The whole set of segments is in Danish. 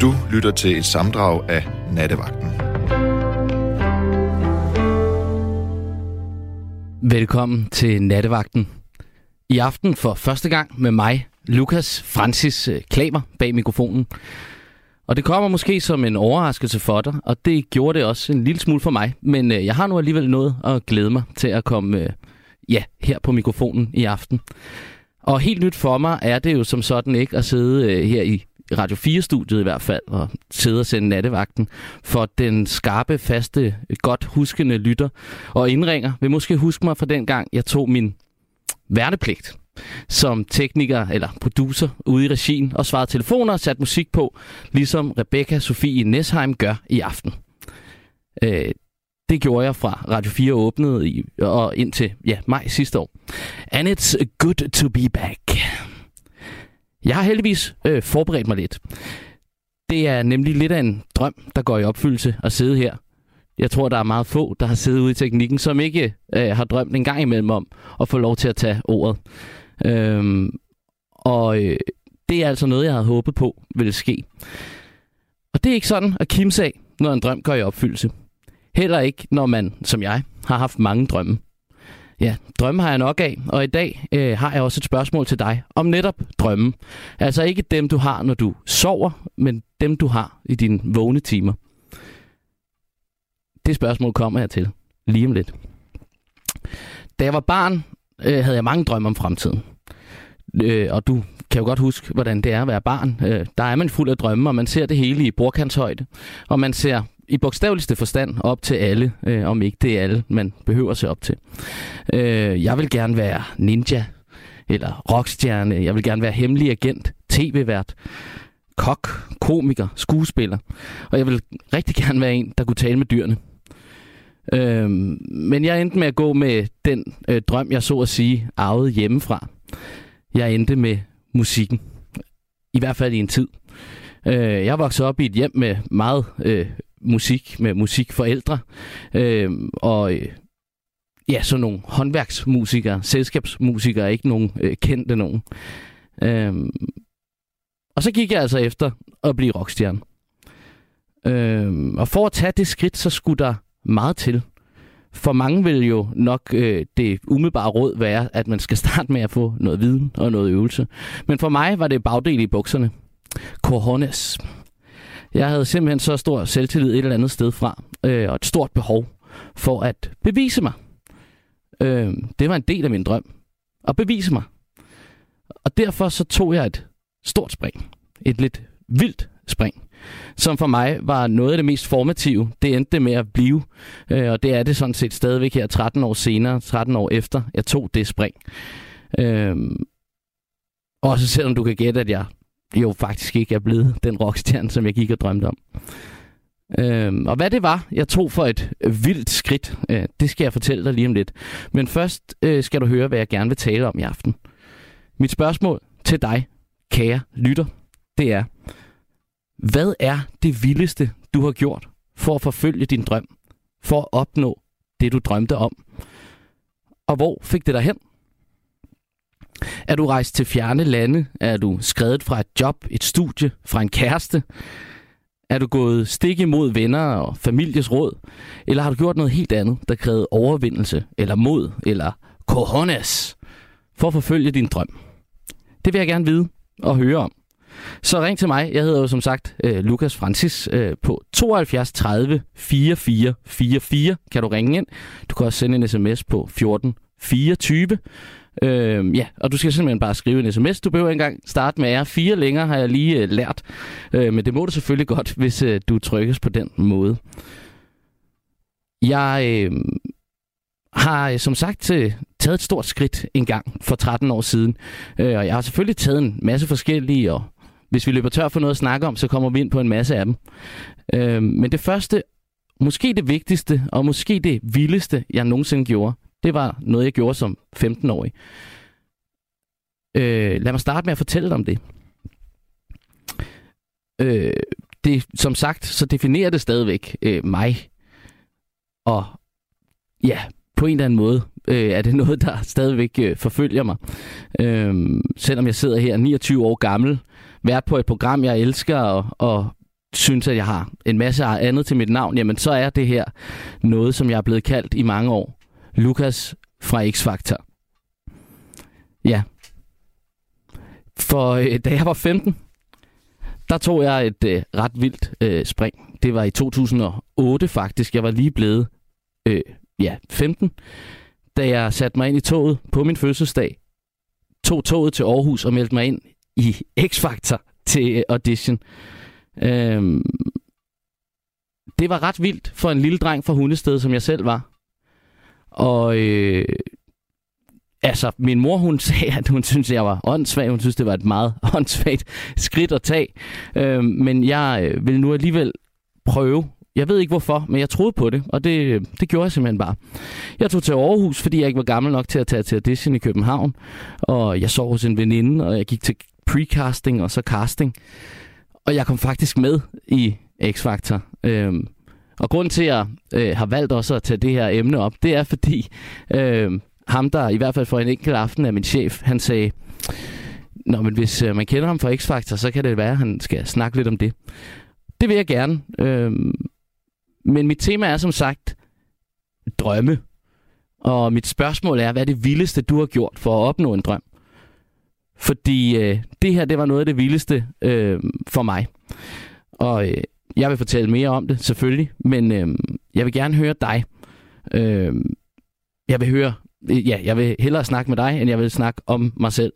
Du lytter til et samdrag af Nattevagten. Velkommen til Nattevagten. I aften for første gang med mig, Lukas Francis øh, Klaver, bag mikrofonen. Og det kommer måske som en overraskelse for dig, og det gjorde det også en lille smule for mig. Men øh, jeg har nu alligevel noget at glæde mig til at komme øh, ja, her på mikrofonen i aften. Og helt nyt for mig er det jo som sådan ikke at sidde øh, her i Radio 4-studiet i hvert fald, og sidde og sende nattevagten for den skarpe, faste, godt huskende lytter og indringer vil måske huske mig fra den gang, jeg tog min værnepligt som tekniker eller producer ude i regien og svarede telefoner og satte musik på, ligesom Rebecca Sofie Nesheim gør i aften. Øh, det gjorde jeg fra Radio 4 åbnede i, og indtil ja, maj sidste år. And it's good to be back. Jeg har heldigvis øh, forberedt mig lidt. Det er nemlig lidt af en drøm, der går i opfyldelse at sidde her. Jeg tror, der er meget få, der har siddet ude i teknikken, som ikke øh, har drømt en gang imellem om at få lov til at tage ordet. Øhm, og øh, det er altså noget, jeg havde håbet på ville ske. Og det er ikke sådan at kimse af, når en drøm går i opfyldelse. Heller ikke, når man, som jeg, har haft mange drømme. Ja, drømme har jeg nok af, og i dag øh, har jeg også et spørgsmål til dig om netop drømme. Altså ikke dem, du har, når du sover, men dem, du har i dine vågne timer. Det spørgsmål kommer jeg til lige om lidt. Da jeg var barn, øh, havde jeg mange drømme om fremtiden. Øh, og du kan jo godt huske, hvordan det er at være barn. Øh, der er man fuld af drømme, og man ser det hele i bordkantshøjde. Og man ser i bogstaveligste forstand op til alle, øh, om ikke det er alle, man behøver at se op til. Øh, jeg vil gerne være ninja, eller rockstjerne, jeg vil gerne være hemmelig agent, tv-vært, kok, komiker, skuespiller. Og jeg vil rigtig gerne være en, der kunne tale med dyrene. Øh, men jeg endte med at gå med den øh, drøm, jeg så at sige arvede hjemmefra. Jeg endte med musikken. I hvert fald i en tid. Øh, jeg voksede op i et hjem med meget øh, musik, med musikforældre. Øh, og øh, ja, så nogle håndværksmusikere, selskabsmusikere, ikke nogen øh, kendte nogen. Øh, og så gik jeg altså efter at blive rockstjerne. Øh, og for at tage det skridt, så skulle der meget til. For mange vil jo nok øh, det umiddelbare råd være, at man skal starte med at få noget viden og noget øvelse. Men for mig var det bagdel i bukserne. Cojones. Jeg havde simpelthen så stor selvtillid et eller andet sted fra, øh, og et stort behov for at bevise mig. Øh, det var en del af min drøm. At bevise mig. Og derfor så tog jeg et stort spring. Et lidt vildt spring som for mig var noget af det mest formative. Det endte med at blive, øh, og det er det sådan set stadigvæk her 13 år senere, 13 år efter, jeg tog det spring. Øh, også selvom du kan gætte, at jeg jo faktisk ikke er blevet den rockstjerne, som jeg gik og drømte om. Øhm, og hvad det var, jeg tog for et vildt skridt, øh, det skal jeg fortælle dig lige om lidt. Men først øh, skal du høre, hvad jeg gerne vil tale om i aften. Mit spørgsmål til dig, kære lytter, det er, hvad er det vildeste, du har gjort for at forfølge din drøm? For at opnå det, du drømte om? Og hvor fik det dig hen? Er du rejst til fjerne lande? Er du skrevet fra et job, et studie, fra en kæreste? Er du gået stik imod venner og families råd? Eller har du gjort noget helt andet, der krævede overvindelse, eller mod, eller cojones, for at forfølge din drøm? Det vil jeg gerne vide og høre om. Så ring til mig. Jeg hedder jo som sagt øh, Lukas Francis øh, på 72 30 44 44. Kan du ringe ind? Du kan også sende en sms på 14 24. Øh, ja, og du skal simpelthen bare skrive en sms. Du behøver ikke engang starte med R4 længere, har jeg lige øh, lært. Øh, men det må du selvfølgelig godt, hvis øh, du trykkes på den måde. Jeg øh, har øh, som sagt øh, taget et stort skridt en gang for 13 år siden. Øh, og jeg har selvfølgelig taget en masse forskellige og hvis vi løber tør for noget at snakke om, så kommer vi ind på en masse af dem. Øh, men det første, måske det vigtigste, og måske det vildeste, jeg nogensinde gjorde, det var noget, jeg gjorde som 15-årig. Øh, lad mig starte med at fortælle dig om det. Øh, det. Som sagt, så definerer det stadigvæk øh, mig. Og ja, på en eller anden måde øh, er det noget, der stadigvæk øh, forfølger mig. Øh, selvom jeg sidder her 29 år gammel, vært på et program, jeg elsker, og, og synes, at jeg har en masse andet til mit navn, jamen så er det her noget, som jeg er blevet kaldt i mange år. Lukas fra X-Factor. Ja. For øh, da jeg var 15, der tog jeg et øh, ret vildt øh, spring. Det var i 2008 faktisk. Jeg var lige blevet øh, ja, 15, da jeg satte mig ind i toget på min fødselsdag. Tog toget til Aarhus og meldte mig ind i X-Factor til øh, audition. Øhm, det var ret vildt for en lille dreng fra Hundested, som jeg selv var. Og øh, altså, min mor, hun sagde, at hun synes, at jeg var åndssvag. Hun synes, det var et meget åndssvagt skridt at tage. Øh, men jeg øh, vil nu alligevel prøve. Jeg ved ikke hvorfor, men jeg troede på det, og det, øh, det gjorde jeg simpelthen bare. Jeg tog til Aarhus, fordi jeg ikke var gammel nok til at tage til audition i København. Og jeg sov hos en veninde, og jeg gik til precasting og så casting. Og jeg kom faktisk med i X-Factor. Øhm, og grund til, at jeg øh, har valgt også at tage det her emne op, det er fordi øh, ham, der i hvert fald for en enkelt aften er min chef, han sagde, Nå, men hvis øh, man kender ham fra X-Factor, så kan det være, at han skal snakke lidt om det. Det vil jeg gerne. Øh, men mit tema er som sagt drømme. Og mit spørgsmål er, hvad er det vildeste, du har gjort for at opnå en drøm? Fordi øh, det her, det var noget af det vildeste øh, for mig. Og øh, jeg vil fortælle mere om det, selvfølgelig. Men øh, jeg vil gerne høre dig. Øh, jeg vil høre... Ja, jeg vil hellere snakke med dig, end jeg vil snakke om mig selv.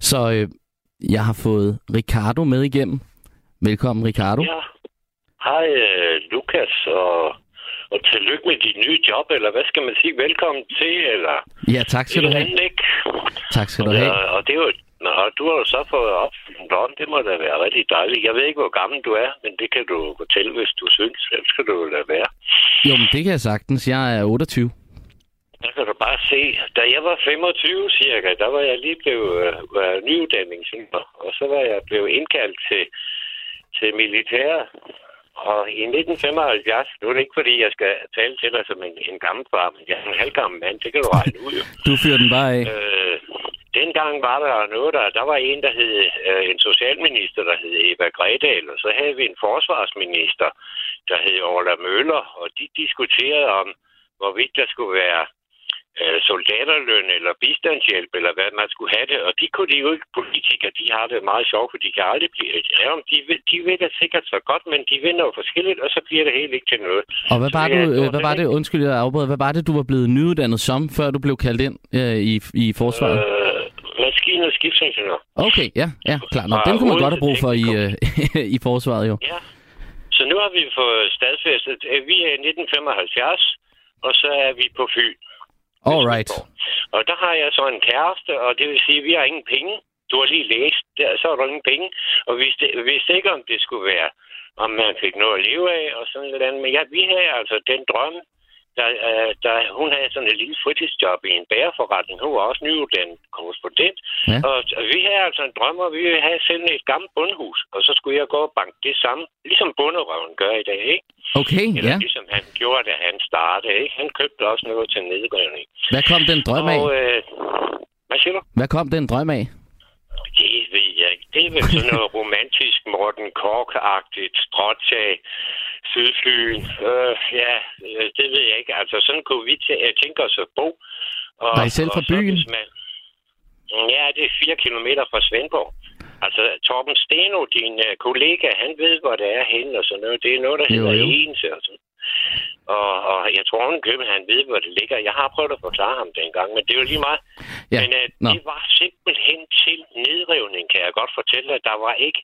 Så øh, jeg har fået Ricardo med igennem. Velkommen, Ricardo. Ja. Hej, øh, Lukas, og, og tillykke med dit nye job, eller hvad skal man sige? Velkommen til, eller... Ja, tak skal du have. Ikke? Tak skal du have. Og, og det er jo Nå, du har jo så fået opfyldt drøm. Det må da være rigtig dejligt. Jeg ved ikke, hvor gammel du er, men det kan du fortælle, hvis du synes. Ellers skal du lade være. Jo, men det kan jeg sagtens. Jeg er 28. Der kan du bare se. Da jeg var 25 cirka, der var jeg lige blevet uh, nyuddannet Og så var jeg blevet indkaldt til, til militæret. Og i 1975, nu er det ikke fordi, jeg skal tale til dig som en, en gammel far, men jeg er en halvgammel mand, det kan du regne ud. du fyrer den bare af. Øh, dengang var der noget, der, der var en, der hed øh, en socialminister, der hed Eva Gredal, og så havde vi en forsvarsminister, der hed Orla Møller, og de diskuterede om, hvorvidt der skulle være øh, soldaterløn eller bistandshjælp, eller hvad man skulle have det. Og de kunne de jo ikke, politikere, de har det meget sjovt, for de kan aldrig blive... Ja, de, de vil det sikkert så godt, men de vinder jo forskelligt, og så bliver det helt ikke til noget. Og hvad var, du, øh, hvad var det, undskyld, jeg afbrød, hvad var det, du var blevet nyuddannet som, før du blev kaldt ind øh, i, i forsvaret? Øh, maskine- og skibsingeniør. Okay, ja, ja, klar. Nå, den kunne man godt have brug for i, øh, i forsvaret, jo. Ja, så nu har vi fået stadfæstet, vi er i 1975, og så er vi på Fyn. All right. Og der har jeg så en kæreste, og det vil sige, at vi har ingen penge. Du har lige læst, der, så har du ingen penge. Og vi vidste ikke, om det skulle være, om man fik noget at leve af, og sådan noget andet. Men ja, vi havde altså den drøm, der, uh, der, hun havde sådan et lille fritidsjob i en bæreforretning. Hun var også nyuddannet korrespondent. Ja. Og, og vi havde altså en drøm, og vi ville have selv et gammelt bundhus. Og så skulle jeg gå og banke det samme, ligesom bunderøven gør i dag, ikke? Okay, Eller ja. ligesom han gjorde, da han startede, ikke? Han købte også noget til nedrivning. Hvad kom den drøm af? Og, øh, hvad siger du? Hvad kom den drøm af? Det. Det er vel sådan noget romantisk Morten Kork-agtigt stråtag, Sydflyen. Øh, ja, øh, det ved jeg ikke. Altså, sådan kunne vi tæ- tænke os at bo. Og, Var I selv fra så, byen? hvis Man... Ja, det er fire kilometer fra Svendborg. Altså, Torben Steno, din uh, kollega, han ved, hvor det er henne og sådan noget. Det er noget, der Jo, hedder jo. Ense og sådan. Og, og jeg tror, han køber, han ved, hvor det ligger. Jeg har prøvet at forklare ham dengang, men det jo lige meget. Ja, Men uh, nå. det var simpelthen til nedrivning, kan jeg godt fortælle dig. Der var ikke,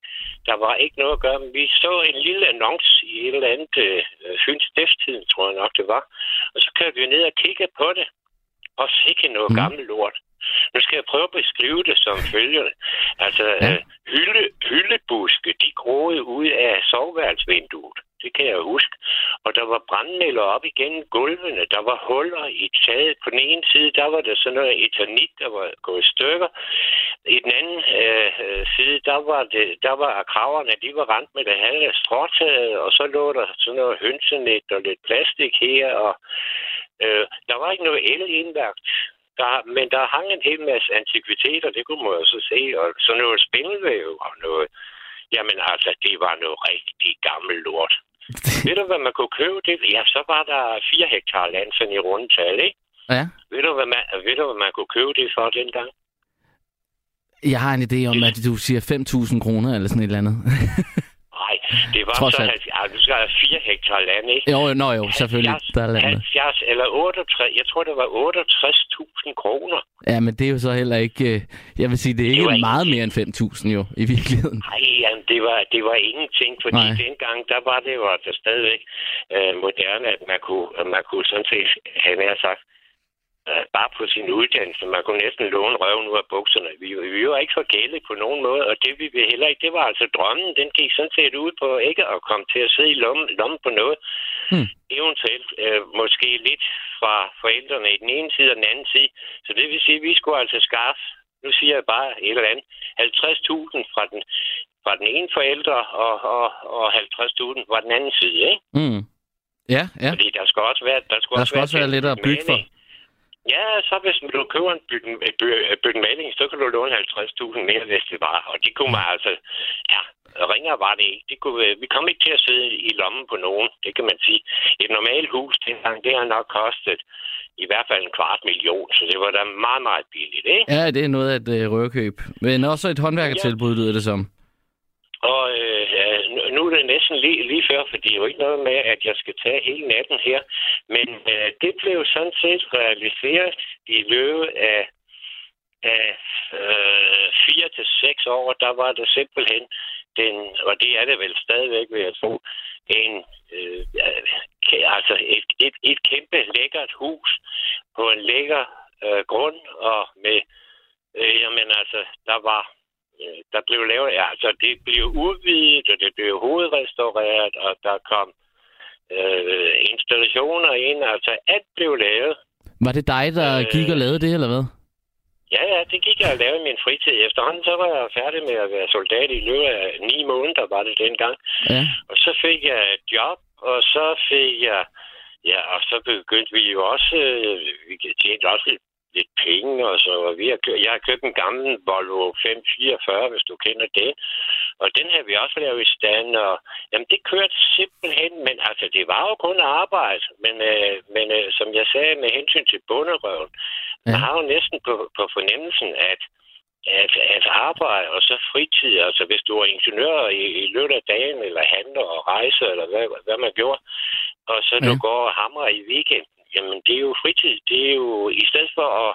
der var ikke noget at gøre. Men vi så en lille annonce i et eller andet uh, Fyns Stiftstiden, tror jeg nok det var. Og så kørte vi ned og kigge på det. Og sikke noget Mm. mm. gammelt lort. Nu skal jeg prøve at beskrive det som følger. Altså, ja. øh, hylde, hyldebuske, de groede ud af soveværelsesvinduet. Det kan jeg huske. Og der var brandnælder op igennem gulvene. Der var huller i taget. På den ene side, der var der sådan noget etanit, der var gået i stykker. I den anden øh, øh, side, der var, det, der var kraverne, de var rent med det halve stråtaget, og så lå der sådan noget hønsenet og lidt plastik her, og øh, der var ikke noget el indlagt. Der, men der hang en hel masse antikviteter, det kunne man jo så se, og sådan noget spindelvæv og noget Jamen altså, det var noget rigtig gammel lort. Ved du, hvad man kunne købe det? Ja, så var der 4 hektar land sådan i rundtal, ikke? Ja. Ved du, hvad man, ved du, hvad man kunne købe det for dengang? Jeg har en idé om, at du siger 5.000 kroner eller sådan et eller andet. Nej, det var Trods så, at ja, du skal have 4 hektar land, ikke? jo, nå jo, selvfølgelig. 70, Der er landet. 70 eller 68, jeg tror, det var 68.000 kroner. Ja, men det er jo så heller ikke... øh, Jeg vil sige, det er Det ikke ikke- meget mere end 5.000 jo, i virkeligheden. Nej, jamen, det var, det var ingenting, fordi Nej. Dengang, der var det jo altså stadigvæk øh, moderne, at man kunne, man kunne sådan set, have nær sagt, øh, bare på sin uddannelse, man kunne næsten låne røven ud af bukserne. Vi, vi var ikke for gælde på nogen måde, og det vi ville heller ikke, det var altså drømmen, den gik sådan set ud på ikke at komme til at sidde i lommen, lommen på noget. Hmm. Eventuelt øh, måske lidt fra forældrene i den ene side og den anden side. Så det vil sige, at vi skulle altså skaffe, nu siger jeg bare et eller andet, 50.000 fra den, fra den ene forældre og, og, og 50.000 fra den anden side, ikke? Mm. Ja, ja. Fordi der skal også være... Der skal Der også skal også være lidt at bygge for. Ja, så hvis du køber en bygge, bygge, bygge maling, så kan du låne 50.000 mere, hvis det var. Og de kunne man altså... Ja, ringer var det ikke. Det kunne, øh, vi kom ikke til at sidde i lommen på nogen, det kan man sige. Et normalt hus dengang, det har nok kostet i hvert fald en kvart million, så det var da meget, meget billigt, ikke? Ja, det er noget af et øh, rørkøb. Men også et håndværkertilbud, lyder det som. Og øh, nu- er det næsten lige, lige før, for det er jo ikke noget med, at jeg skal tage hele natten her. Men øh, det blev sådan set realiseret i løbet af, af øh, fire til seks år. Der var det simpelthen den, og det er det vel stadigvæk, vil jeg tro, en, øh, altså et, et, et kæmpe lækkert hus på en lækker øh, grund, og med, øh, jamen altså, der var der blev lavet, ja, altså det blev udvidet, og det blev hovedrestaureret, og der kom øh, installationer ind, altså alt blev lavet. Var det dig, der Øh. gik og lavede det, eller hvad? Ja, ja, det gik jeg og lavede i min fritid. Efterhånden så var jeg færdig med at være soldat i løbet af ni måneder, var det dengang. Ja. Og så fik jeg et job, og så fik jeg... Ja, og så begyndte vi jo også... Øh, vi tjente også lidt, lidt penge, og så var vi har kø- jeg har købt en gammel Volvo 544, hvis du kender det. Og den har vi også lavet i stand, og jamen, det kørte simpelthen, men altså, det var jo kun arbejde. Men, øh, men øh, som jeg sagde, med hensyn til bunderøven, Ja. jeg har jo næsten på, på fornemmelsen, at at, at arbejde og så fritid, altså hvis du er ingeniør i, i løbet af dagen, eller handler og rejser, eller hvad, hvad man gjorde, og så Ja. du går og hamrer i weekenden, jamen det er jo fritid. Det er jo i stedet for at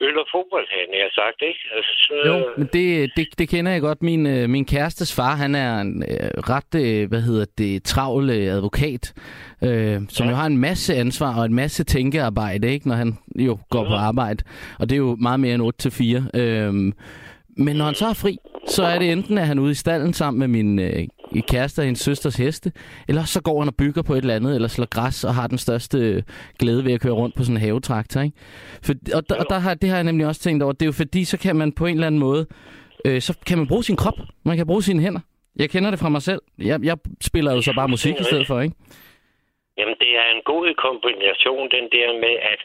øl og fodbold, havde jeg sagt, ikke? Altså, så, Jo, men det, det, det kender jeg godt. Min, øh, min kærestes far, han er en øh, ret, øh, hvad hedder det, travl øh, advokat, øh, som Ja. jo har en masse ansvar og en masse tænkearbejde, ikke, når han jo går på arbejde. Og det er jo meget mere end 8 til 4. Øh, men når han så er fri, så er det enten, at han er ude i stallen sammen med min øh, kæreste og hendes søsters heste, eller så går han og bygger på et eller andet, eller slår græs og har den største øh, glæde ved at køre rundt på sådan en havetraktor. Ikke? For, og der, og der har, det har jeg nemlig også tænkt over. Det er jo fordi, så kan man på en eller anden måde, øh, så kan man bruge sin krop, man kan bruge sine hænder. Jeg kender det fra mig selv. Jeg, jeg spiller jo så bare musik i stedet for, ikke? Jamen, det er en god kombination, den der med, at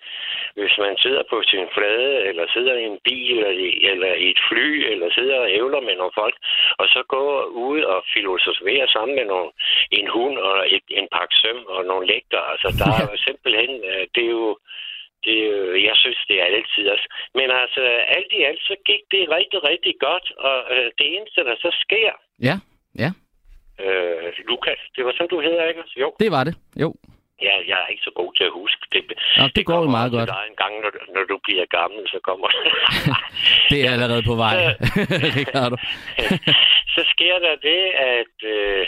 hvis man sidder på sin flade, eller sidder i en bil, eller i, eller i et fly, eller sidder og ævler med nogle folk, og så går ud og filosoferer sammen med nogle, en hund og et, en pakke søm og nogle lægter. Altså, der er jo simpelthen, øh, det er jo, det er jo, jeg synes, det er altid også. Men altså, alt i alt, så gik det rigtig, rigtig godt, og øh, det eneste, der så sker, Ja, ja. Øh, Lukas, det var sådan, du hedder, ikke? Jo. Det var det. Jo. Ja, jeg er ikke så god til at huske det. Nå, det går jo meget godt. dig en gang, når, du- når du bliver gammel, så kommer Det er allerede på vej, Ricardo. så sker der det, at, øh,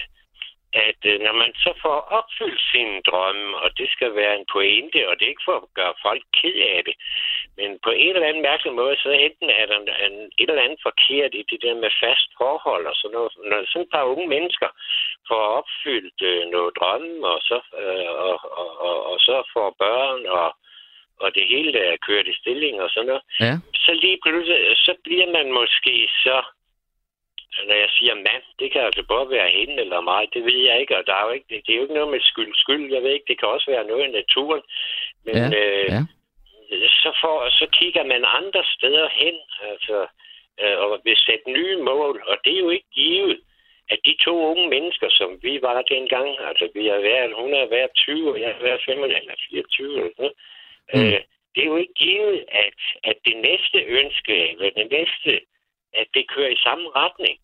at øh, når man så får opfyldt sine drømme, og det skal være en pointe, og det er ikke for at gøre folk ked af det, men på en eller anden mærkelig måde, så enten er der en, en, et eller andet forkert i det der med fast forhold, og sådan noget. Når sådan et par unge mennesker får opfyldt øh, noget drømme, og så, øh, og, og, og, og så får børn, og, og det hele er kørt i stilling og sådan noget, Ja. så lige pludselig, så bliver man måske så, når jeg siger mand, det kan altså både være hende eller mig, det ved jeg ikke, og der er jo ikke, det, det er jo ikke noget med skyld, skyld, jeg ved ikke, det kan også være noget i naturen, men Ja, øh, ja. så, får, så kigger man andre steder hen, altså, øh, og vil sætte nye mål, og det er jo ikke givet, at de to unge mennesker, som vi var dengang, altså vi har været, hun har været 20, og jeg har været 25 eller 24 eller sådan mm. øh, det er jo ikke givet, at, at det næste ønske, eller det næste, at det kører i samme retning.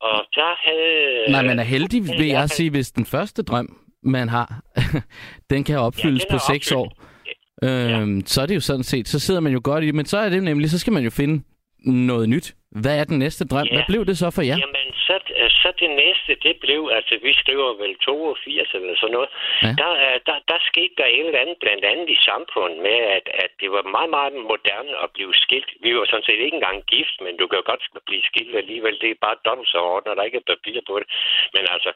Og der havde... Nej, man er heldig, vil jeg sige, hvis den første drøm, man har, den kan opfyldes ja, på seks år. Øhm, ja. Så er det jo sådan set, så sidder man jo godt i det, men så er det nemlig, så skal man jo finde noget nyt. Hvad er den næste drøm? Ja. Hvad blev det så for jer? Jamen, så, så det næste, det blev, altså vi skriver vel 82 eller sådan noget, ja. der, der, der skete der et eller andet, blandt andet i samfundet med, at, at det var meget, meget moderne at blive skilt. Vi var sådan set ikke engang gift, men du kan jo godt blive skilt alligevel. Det er bare dobbelt så hårdt, når der ikke er papir på det. Men altså,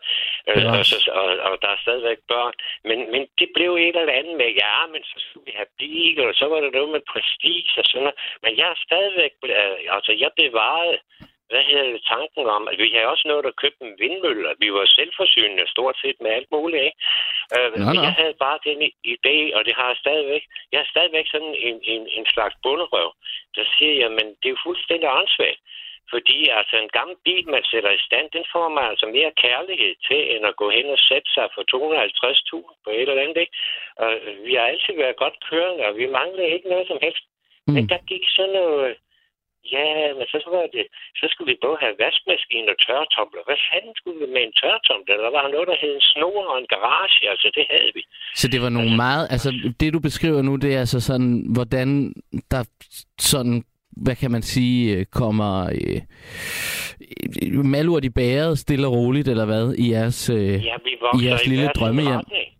øh, og, så, og, og der er stadigvæk børn. Men, men det blev et eller andet med, ja, men så skulle vi have bil, og så var det noget med prestige og sådan noget. Men jeg er stadigvæk, øh, altså jeg bevarede hvad hedder det, tanken om, at vi har også nået at købe en vindmølle, vi var selvforsynende stort set med alt muligt. Ikke? Øh, nå, nå. Jeg havde bare den idé, og det har jeg stadigvæk. Jeg har stadigvæk sådan en, en, en slags bunderøv, der siger jeg, men det er jo fuldstændig ansvaret. Fordi altså en gammel bil, man sætter i stand, den får man altså mere kærlighed til, end at gå hen og sætte sig for 250.000 på et eller andet. Ikke? Og vi har altid været godt kørende, og vi mangler ikke noget som helst. Mm. Men der gik sådan noget Ja, men så, var det, så skulle vi både have vaskemaskine og tørretumbler. Hvad fanden skulle vi med en tørretumbler? Der var noget, der hed en snor og en garage. Altså, det havde vi. Så det var nogle altså, meget... Altså, det du beskriver nu, det er altså sådan, hvordan der sådan hvad kan man sige, kommer øh, malurt i bæret stille og roligt, eller hvad, i jeres, øh, ja, vi i jeres lille drømmehjem? Retning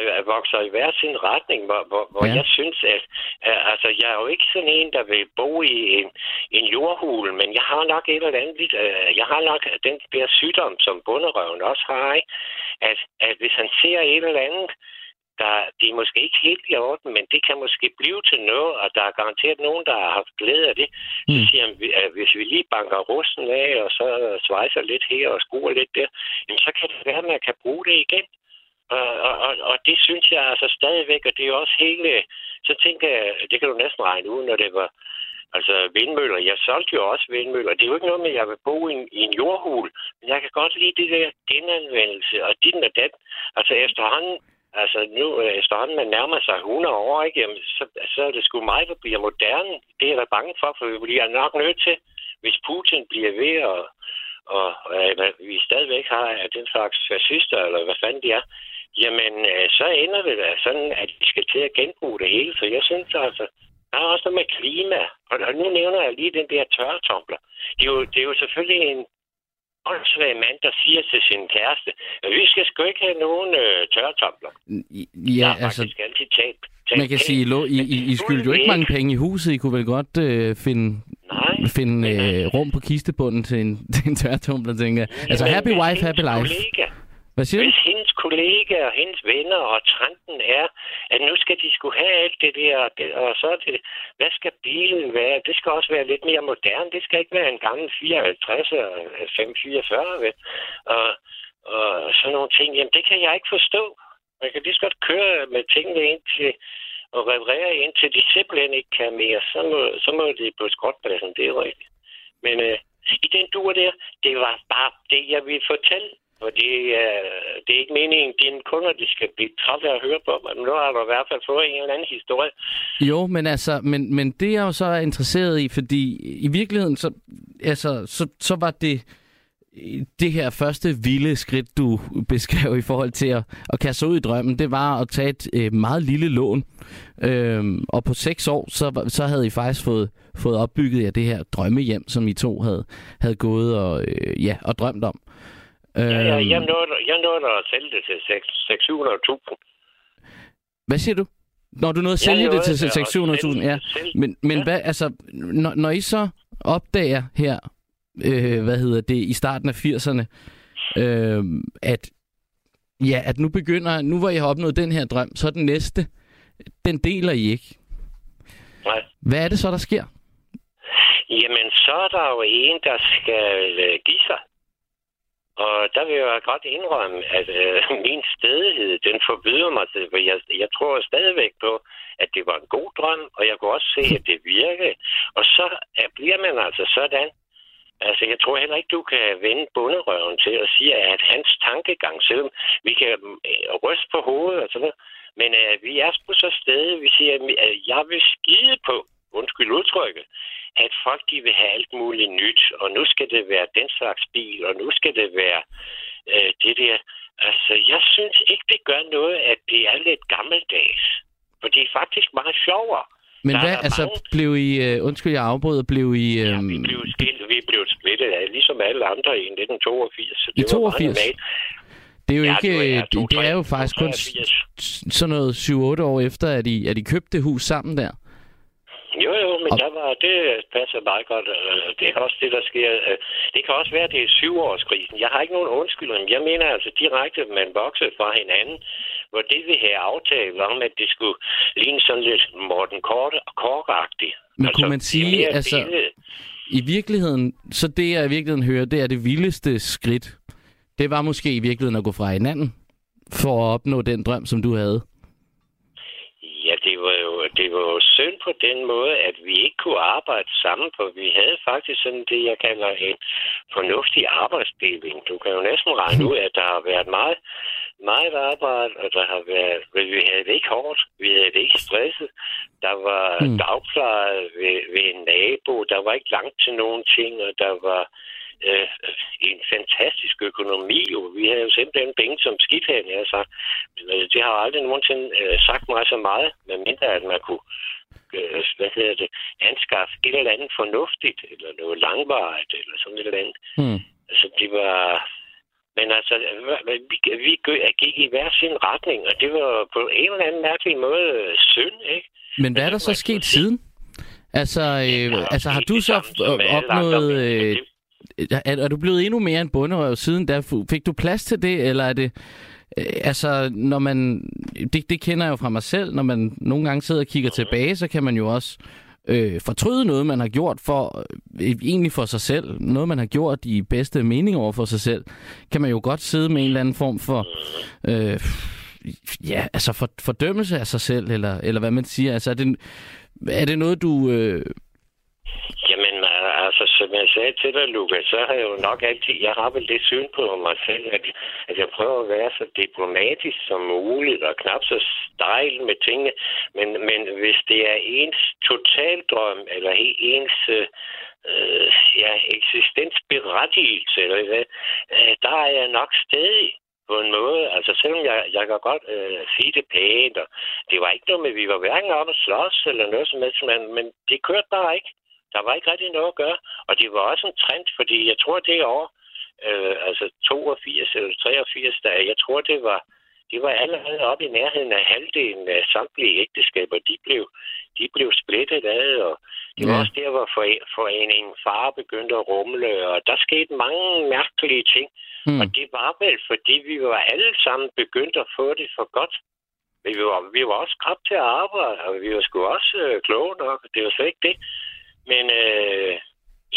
øh, vokser i hver sin retning, hvor, hvor, hvor ja. jeg synes, at øh, altså, jeg er jo ikke sådan en, der vil bo i en, en jordhul, men jeg har nok et eller andet, øh, jeg har nok den der sygdom, som bunderøven også har, ikke? At, at hvis han ser et eller andet, der, det er måske ikke helt i orden, men det kan måske blive til noget, og der er garanteret nogen, der har haft glæde af det. Mm. Så siger han, at hvis vi lige banker rusten af, og så svejser lidt her og skruer lidt der, jamen så kan det være, at man kan bruge det igen. Og, og, og det synes jeg altså stadigvæk, og det er også hele... Så tænker jeg, det kan du næsten regne ud, når det var altså vindmøller. Jeg solgte jo også vindmøller. Det er jo ikke noget med, at jeg vil bo i en, i en jordhul, men jeg kan godt lide det der genanvendelse og din og den. Altså efterhånden, altså nu øh, efterhånden man nærmer sig 100 år, ikke? Jamen, så, så er det sgu mig, der bliver moderne. Det er jeg da bange for, for vi bliver nok nødt til, hvis Putin bliver ved at og øh, vi stadigvæk har den slags fascister, eller hvad fanden de er, jamen øh, så ender det da sådan, at vi skal til at genbruge det hele. Så jeg synes altså, der er også noget med klima. Og nu nævner jeg lige den der tørretumbler. Det er jo, det er jo selvfølgelig en åndssvag mand, der siger til sin kæreste, at vi skal sgu ikke have nogen øh, tørretumbler. Ja, jeg altså... altid talt man kan sige, I, I, I skyldte jo ikke mange penge i huset. I kunne vel godt øh, finde, Nej, finde øh, rum på kistebunden til en, til en tørretumbler, tænker jeg. Altså, happy wife, happy life. Kollega, hvad siger Hvis hendes kollegaer og hendes venner og trenden er, at nu skal de skulle have alt det der, og så er det, hvad skal bilen være? Det skal også være lidt mere moderne. Det skal ikke være en gammel 54 og 544, vel? Og, og sådan nogle ting. Jamen, det kan jeg ikke forstå. Man kan lige så godt køre med tingene ind til, og reparere ind til de simpelthen ikke kan mere. Så må, så må det på skrotpladsen, det er rigtigt. Men øh, i den dur der, det var bare det, jeg ville fortælle og det, øh, det er ikke meningen, at dine kunder de skal blive trætte af at høre på, men nu har du i hvert fald fået en eller anden historie. Jo, men altså, men, men det er jo så interesseret i, fordi i virkeligheden, så, altså, så, så var det det her første vilde skridt, du beskrev i forhold til at, at kaste ud i drømmen, det var at tage et øh, meget lille lån. Øhm, og på seks år, så, så havde I faktisk fået, fået opbygget jer det her drømmehjem, som I to havde, havde gået og, øh, ja, og drømt om. Ja, ja, jeg øhm. nåede, jeg nåede at sælge det til 600.000. Hvad siger du? Når du nåede at sælge det til 600.000, ja. Men, men ja. hvad, altså, når, når I så opdager her, øh, hvad hedder det, i starten af 80'erne, øh, at ja, at nu begynder, nu hvor I har opnået den her drøm, så er den næste, den deler I ikke. Nej. Hvad er det så, der sker? Jamen, så er der jo en, der skal øh, give sig. Og der vil jeg godt indrømme, at øh, min stedighed, den forbyder mig til, for jeg, jeg tror stadigvæk på, at det var en god drøm, og jeg kunne også se, at det virkede. Og så er, bliver man altså sådan, Altså, jeg tror heller ikke, du kan vende bunderøven til at sige, at hans tankegang, selvom vi kan øh, ryste på hovedet og sådan noget, men øh, vi er på så sted, vi siger, at jeg vil skide på, undskyld udtrykket, at folk de vil have alt muligt nyt, og nu skal det være den slags bil, og nu skal det være uh, det der. Altså, jeg synes ikke, det gør noget, at det er lidt gammeldags. For det er faktisk meget sjovere. Men hvad, altså, mange... blev I, uh, undskyld, jeg afbryder, blev I... Uh... Ja, vi blev, skilt, vi blev splittet af, ligesom alle andre i 1982. Så det I 82? Det er jo ja, ikke, det, er, det, det er jo faktisk kun sådan noget 7-8 år efter, at I, at I købte det hus sammen der. Jo, jo, men og... der var, det passer meget godt. Det er også det, der sker. Det kan også være, at det er syvårskrisen. Jeg har ikke nogen undskyldning. Jeg mener altså direkte, at man voksede fra hinanden, hvor det vi havde aftalt om, at det skulle ligne sådan lidt Morten Korte og Korkagtigt. Men altså, kunne man sige, altså, i virkeligheden, så det jeg i virkeligheden hører, det er det vildeste skridt. Det var måske i virkeligheden at gå fra hinanden, for at opnå den drøm, som du havde. Ja, det var jo, det var jo synd på den måde, at vi ikke kunne arbejde sammen, for vi havde faktisk sådan det, jeg kalder en fornuftig arbejdsdeling. Du kan jo næsten regne ud, at der har været meget, meget arbejde, og der har været, vi havde det ikke hårdt, vi havde det ikke stresset. Der var mm. dagpleje ved, ved en nabo, der var ikke langt til nogen ting, og der var øh, en fantastisk økonomi. Jo. Vi havde jo simpelthen penge som skidt jeg har sagt. Men øh, det har aldrig nogensinde øh, sagt mig så meget, medmindre at man kunne øh, hvad hedder det, anskaffe et eller andet fornuftigt, eller noget langvarigt, eller sådan et eller andet. Hmm. Altså, det var... Men altså, vi, vi gik i hver sin retning, og det var på en eller anden mærkelig måde øh, synd, ikke? Men hvad er der så sket siden? Altså, øh, ja, altså har du så opnået... Øh, er, er du blevet endnu mere en bunderøv siden da? Fik du plads til det, eller er det... Øh, altså, når man... Det, det kender jeg jo fra mig selv. Når man nogle gange sidder og kigger tilbage, så kan man jo også øh, fortryde noget, man har gjort for øh, egentlig for sig selv. Noget, man har gjort i bedste mening over for sig selv. Kan man jo godt sidde med en eller anden form for... Øh, ja, altså for, fordømmelse af sig selv, eller, eller hvad man siger. Altså, er det, er det noget, du... Øh, altså, som jeg sagde til dig, Lukas, så har jeg jo nok altid, jeg har vel det syn på mig selv, at, at jeg prøver at være så diplomatisk som muligt, og knap så stejl med tingene, men, men hvis det er ens totaldrøm, eller ens øh, ja, eksistensberettigelse, eller hvad, øh, der er jeg nok stadig på en måde. Altså selvom jeg, jeg kan godt øh, sige det pænt, og det var ikke noget med, at vi var hverken oppe at slås eller noget som helst, men, men det kørte bare ikke. Der var ikke rigtig noget at gøre. Og det var også en trend, fordi jeg tror, det år, øh, altså 82 eller 83, der, jeg tror, det var, det var allerede oppe i nærheden af halvdelen af samtlige ægteskaber, de blev, de blev splittet af, og det var ja. også der, hvor foreningen far begyndte at rumle, og der skete mange mærkelige ting. Mm. Og det var vel, fordi vi var alle sammen begyndt at få det for godt. Vi var, vi var også krab til at arbejde, og vi var sgu også øh, kloge nok. Det var slet ikke det. Men øh,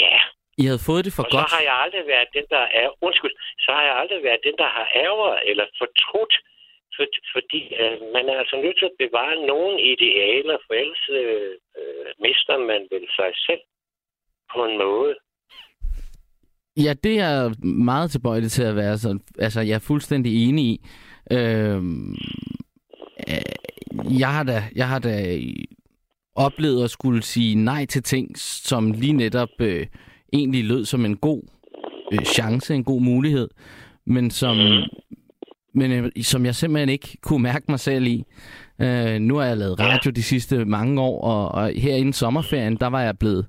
ja. I havde fået det for og godt? så har jeg aldrig været den, der er... Undskyld. Så har jeg aldrig været den, der har ærger eller fortrudt. For, fordi øh, man er altså nødt til at bevare nogle idealer, for ellers øh, øh, mister man vel sig selv på en måde. Ja, det er meget tilbøjelig til at være sådan. Altså, jeg er fuldstændig enig i. Øh, jeg har da, jeg har da oplevet at skulle sige nej til ting, som lige netop øh, egentlig lød som en god øh, chance, en god mulighed, men som, mm. men, øh, som jeg simpelthen ikke kunne mærke mig selv i. Øh, nu har jeg lavet radio de sidste mange år, og, og her inden sommerferien, der var jeg blevet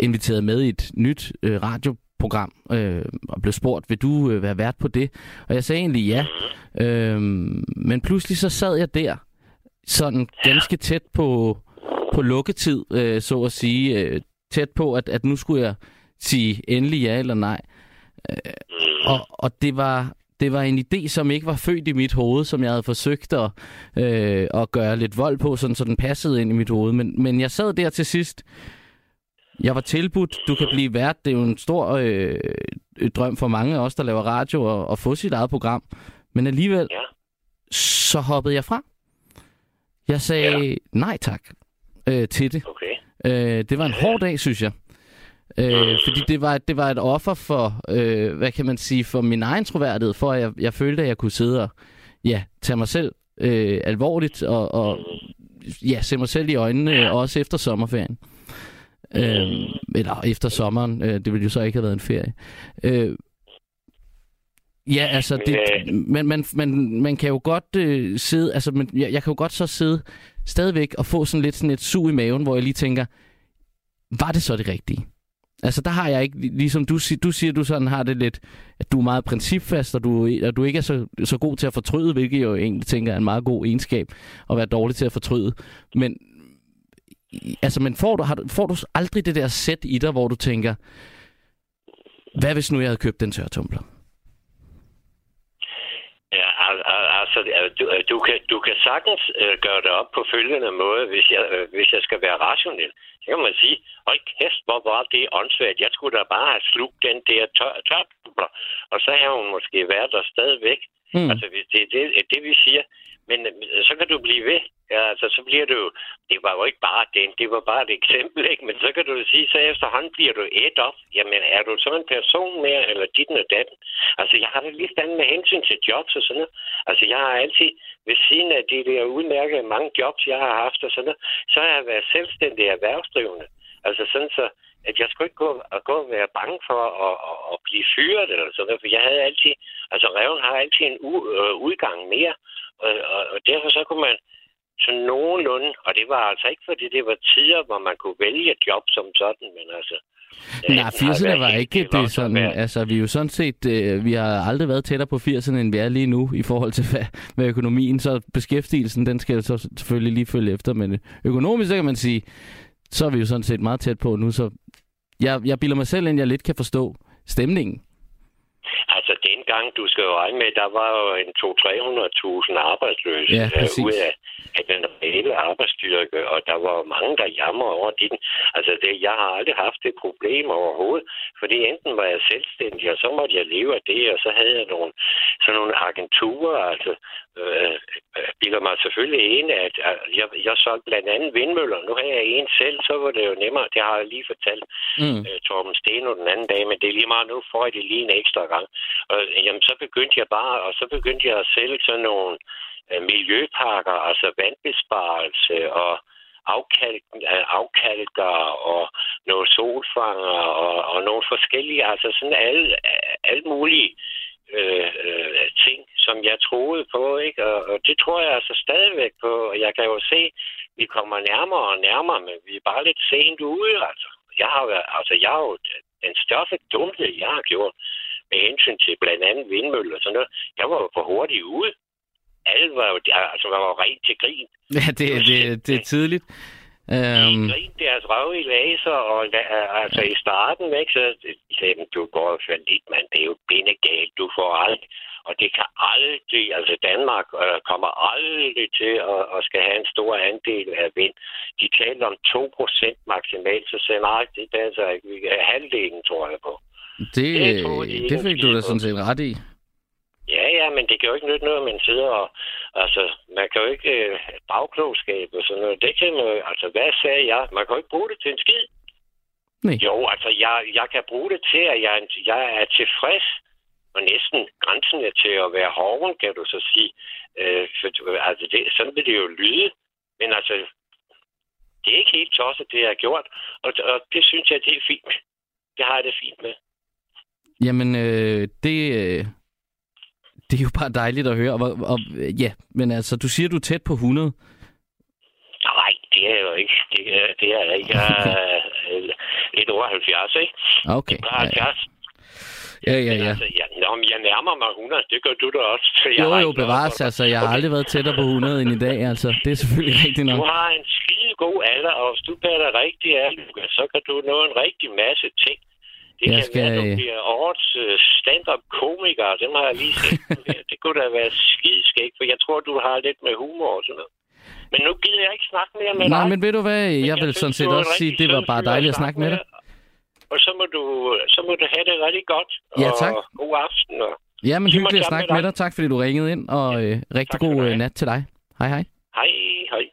inviteret med i et nyt øh, radioprogram, øh, og blev spurgt, vil du øh, være vært på det? Og jeg sagde egentlig ja. Øh, men pludselig så sad jeg der, sådan ganske tæt på på lukketid, øh, så at sige, øh, tæt på, at, at nu skulle jeg sige endelig ja eller nej. Øh, og, og det var det var en idé, som ikke var født i mit hoved, som jeg havde forsøgt at, øh, at gøre lidt vold på, sådan, så den passede ind i mit hoved. Men, men jeg sad der til sidst. Jeg var tilbudt, du kan blive vært. Det er jo en stor øh, drøm for mange af os, der laver radio, at, at få sit eget program. Men alligevel, ja. så hoppede jeg fra. Jeg sagde ja. nej tak øh, til det. Okay. Øh, det var en hård dag, synes jeg. Øh, fordi det var, det var et offer for, øh, hvad kan man sige, for min egen troværdighed, for at jeg, jeg følte, at jeg kunne sidde og ja, tage mig selv øh, alvorligt og, og ja, se mig selv i øjnene, ja. også efter sommerferien. Øh, eller efter sommeren. Øh, det ville jo så ikke have været en ferie. Øh, ja, altså, det, man, man, man, man kan jo godt øh, sidde, altså, man, jeg, jeg kan jo godt så sidde stadigvæk at få sådan lidt sådan et sug i maven, hvor jeg lige tænker, var det så det rigtige? Altså, der har jeg ikke, ligesom du, du siger, du sådan har det lidt, at du er meget principfast, og du, og du ikke er så, så god til at fortryde, hvilket jeg jo egentlig tænker er en meget god egenskab, at være dårlig til at fortryde. Men, altså, men får du, har, får du aldrig det der sæt i dig, hvor du tænker, hvad hvis nu jeg havde købt den tørtumbler? Ja, altså, du, du, kan, du kan sagtens uh, gøre det op på følgende måde, hvis jeg, uh, hvis jeg skal være rationel. Så kan man sige, hold kæft, hvor var det åndssvagt. Jeg skulle da bare have slugt den der tør, tør og så har hun måske været der stadigvæk. Mm. Altså, hvis det er det, det, vi siger. Men øh, så kan du blive ved. Ja, altså, så bliver du. Det var jo ikke bare det. det var bare et eksempel, ikke? Men så kan du sige, så efterhånden bliver du et op. Jamen, er du så en person mere, eller dit og datten? Altså, jeg har det lige stand med hensyn til jobs og sådan noget. Altså, jeg har altid, ved siden af de der udmærkede mange jobs, jeg har haft og sådan noget, så har jeg været selvstændig erhvervsdrivende. Altså sådan så, at jeg skulle ikke gå og, gå og være bange for at, at, at blive fyret eller sådan noget, for jeg havde altid, altså reven har altid en u, øh, udgang mere, og, og, og derfor så kunne man så nogenlunde, og det var altså ikke, fordi det var tider, hvor man kunne vælge job som sådan, men altså... Nej, 80'erne var ikke det, det sådan, altså vi er jo sådan set, øh, vi har aldrig været tættere på 80'erne, end vi er lige nu, i forhold til hvad, med økonomien, så beskæftigelsen, den skal så selvfølgelig lige følge efter, men økonomisk, så kan man sige, så er vi jo sådan set meget tæt på nu, så jeg, jeg bilder mig selv ind, jeg lidt kan forstå stemningen. Altså, dengang, du skal jo regne med, der var jo en 200-300.000 arbejdsløse ja, øh, ud af, af den reelle arbejdsstyrke, og der var mange, der jammer over det. Altså, det, jeg har aldrig haft det problem overhovedet, fordi enten var jeg selvstændig, og så måtte jeg leve af det, og så havde jeg nogle, sådan nogle agenturer, altså, øh, øh bilder mig selvfølgelig en, at jeg, jeg solgte blandt andet vindmøller. Nu har jeg en selv, så var det jo nemmere. Det har jeg lige fortalt mm. Torben Steno den anden dag, men det er lige meget, nu får jeg det lige en ekstra gang. Og jamen, så begyndte jeg bare, og så begyndte jeg at sælge sådan nogle uh, miljøpakker, altså vandbesparelse og afkalk, øh, afkalker og nogle solfanger og, og nogle forskellige, altså sådan alle, alle mulige øh, øh, ting, som jeg troede på, ikke? Og, og det tror jeg altså stadigvæk på, og jeg kan jo se, vi kommer nærmere og nærmere, men vi er bare lidt sent ude, altså. Jeg har, jo, altså, jeg har jo den største dumhed, jeg har gjort, med hensyn til blandt andet vindmøller og sådan noget. Jeg var jo for hurtigt ude. Alle var jo, altså, var jo rent til grin. Ja, det, det, det, det er tidligt. Um... De grinte deres røv i laser, og altså i starten, ikke, så sagde du går for lidt, mand, det er jo bindegalt, du får alt. Og det kan aldrig, altså Danmark øh, kommer aldrig til at, at skal have en stor andel af vind. De taler om 2% maksimalt, så siger nej, det passer ikke. Vi er halvdelen, tror jeg på. Det, det, tror, de det fik du da sådan set ret i. Ja, ja, men det kan jo ikke nytte noget, at man sidder og... Altså, man kan jo ikke... Øh, bagklogskab og sådan noget, det kan man Altså, hvad sagde jeg? Man kan jo ikke bruge det til en skid. Nej. Jo, altså, jeg, jeg kan bruge det til, at jeg, jeg er tilfreds og næsten grænsen er til at være hoven, kan du så sige. Øh, for, altså, det, sådan vil det jo lyde. Men altså, det er ikke helt tosset, det jeg har gjort. Og, og det synes jeg, det er fint. Det har jeg det fint med. Jamen, øh, det, øh, det er jo bare dejligt at høre. Og, og, ja, men altså, du siger, du er tæt på 100. Nej, det er jo ikke. Det er, det er ikke. Jeg er øh, lidt over 70, ikke? Okay. Jeg er 70. Ja, ja, ja. Altså, jeg, nå, jeg nærmer mig 100, det gør du da også. Jeg jo, jo, bevares. Altså, jeg har aldrig været tættere på 100 end i dag, altså. Det er selvfølgelig rigtigt nok. Du har en skide god alder, og hvis du bærer dig rigtig af, så kan du nå en rigtig masse ting. Det jeg kan skal... være, du bliver årets uh, stand-up komiker. Det har jeg lige set. det kunne da være skideskægt, for jeg tror, du har lidt med humor og sådan noget. Men nu gider jeg ikke snakke mere med Nej, dig. men ved du hvad, jeg, jeg vil sådan set også sige, det var bare dejligt at snakke med dig. Og så må du, så må du have det rigtig godt. Ja, tak. Og god aften. Og ja, men hyggeligt at snakke med dig. med dig. Tak, fordi du ringede ind, og øh, rigtig tak, god øh, nat til dig. Hej, hej. Hej, hej.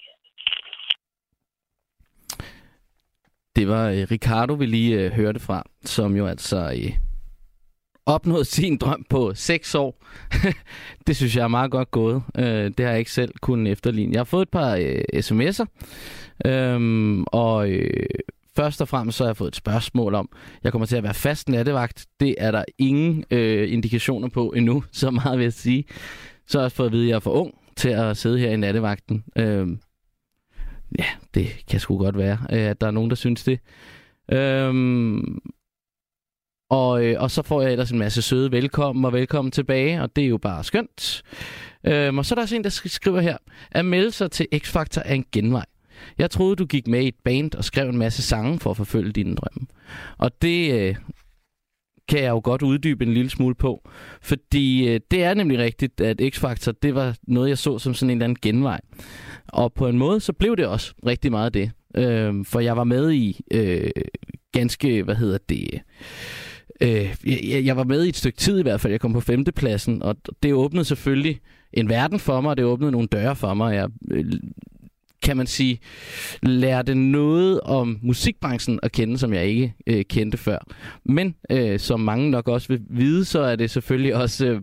Det var øh, Ricardo, vi lige øh, hørte fra, som jo altså øh, opnåede sin drøm på 6 år. det synes jeg er meget godt gået. Øh, det har jeg ikke selv kunnet efterligne. Jeg har fået et par øh, sms'er, øh, og øh, først og fremmest så har jeg fået et spørgsmål om, jeg kommer til at være fast nattevagt. Det er der ingen øh, indikationer på endnu, så meget vil jeg sige. Så har jeg fået at vide, at jeg er for ung til at sidde her i nattevagten. Øh, ja, det kan sgu godt være, øh, at der er nogen, der synes det. Øhm, og, øh, og så får jeg ellers en masse søde velkommen og velkommen tilbage, og det er jo bare skønt. Øhm, og så er der også en, der skriver her, at melde sig til X-Factor er en genvej. Jeg troede, du gik med i et band og skrev en masse sange for at forfølge dine drømme. Og det øh, kan jeg jo godt uddybe en lille smule på. Fordi øh, det er nemlig rigtigt, at X-Factor, det var noget, jeg så som sådan en eller anden genvej. Og på en måde, så blev det også rigtig meget det. Øh, for jeg var med i øh, ganske, hvad hedder det... Øh, jeg, jeg var med i et stykke tid i hvert fald. Jeg kom på femtepladsen, og det åbnede selvfølgelig en verden for mig, og det åbnede nogle døre for mig. Jeg øh, kan man sige, lærte noget om musikbranchen at kende, som jeg ikke øh, kendte før. Men øh, som mange nok også vil vide, så er det selvfølgelig også øh,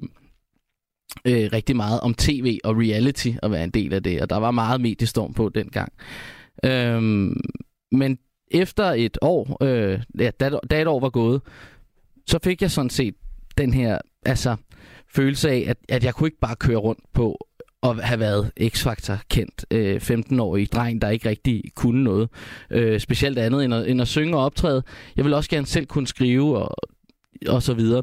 øh, rigtig meget om tv og reality at være en del af det, og der var meget mediestorm på dengang. Øh, men efter et år, øh, ja, da, da et år var gået, så fik jeg sådan set den her altså, følelse af, at, at jeg kunne ikke bare køre rundt på at have været X-Factor kendt øh, 15-årig dreng, der ikke rigtig kunne noget. Øh, specielt andet end at, end at synge og optræde. Jeg vil også gerne selv kunne skrive og, og så videre.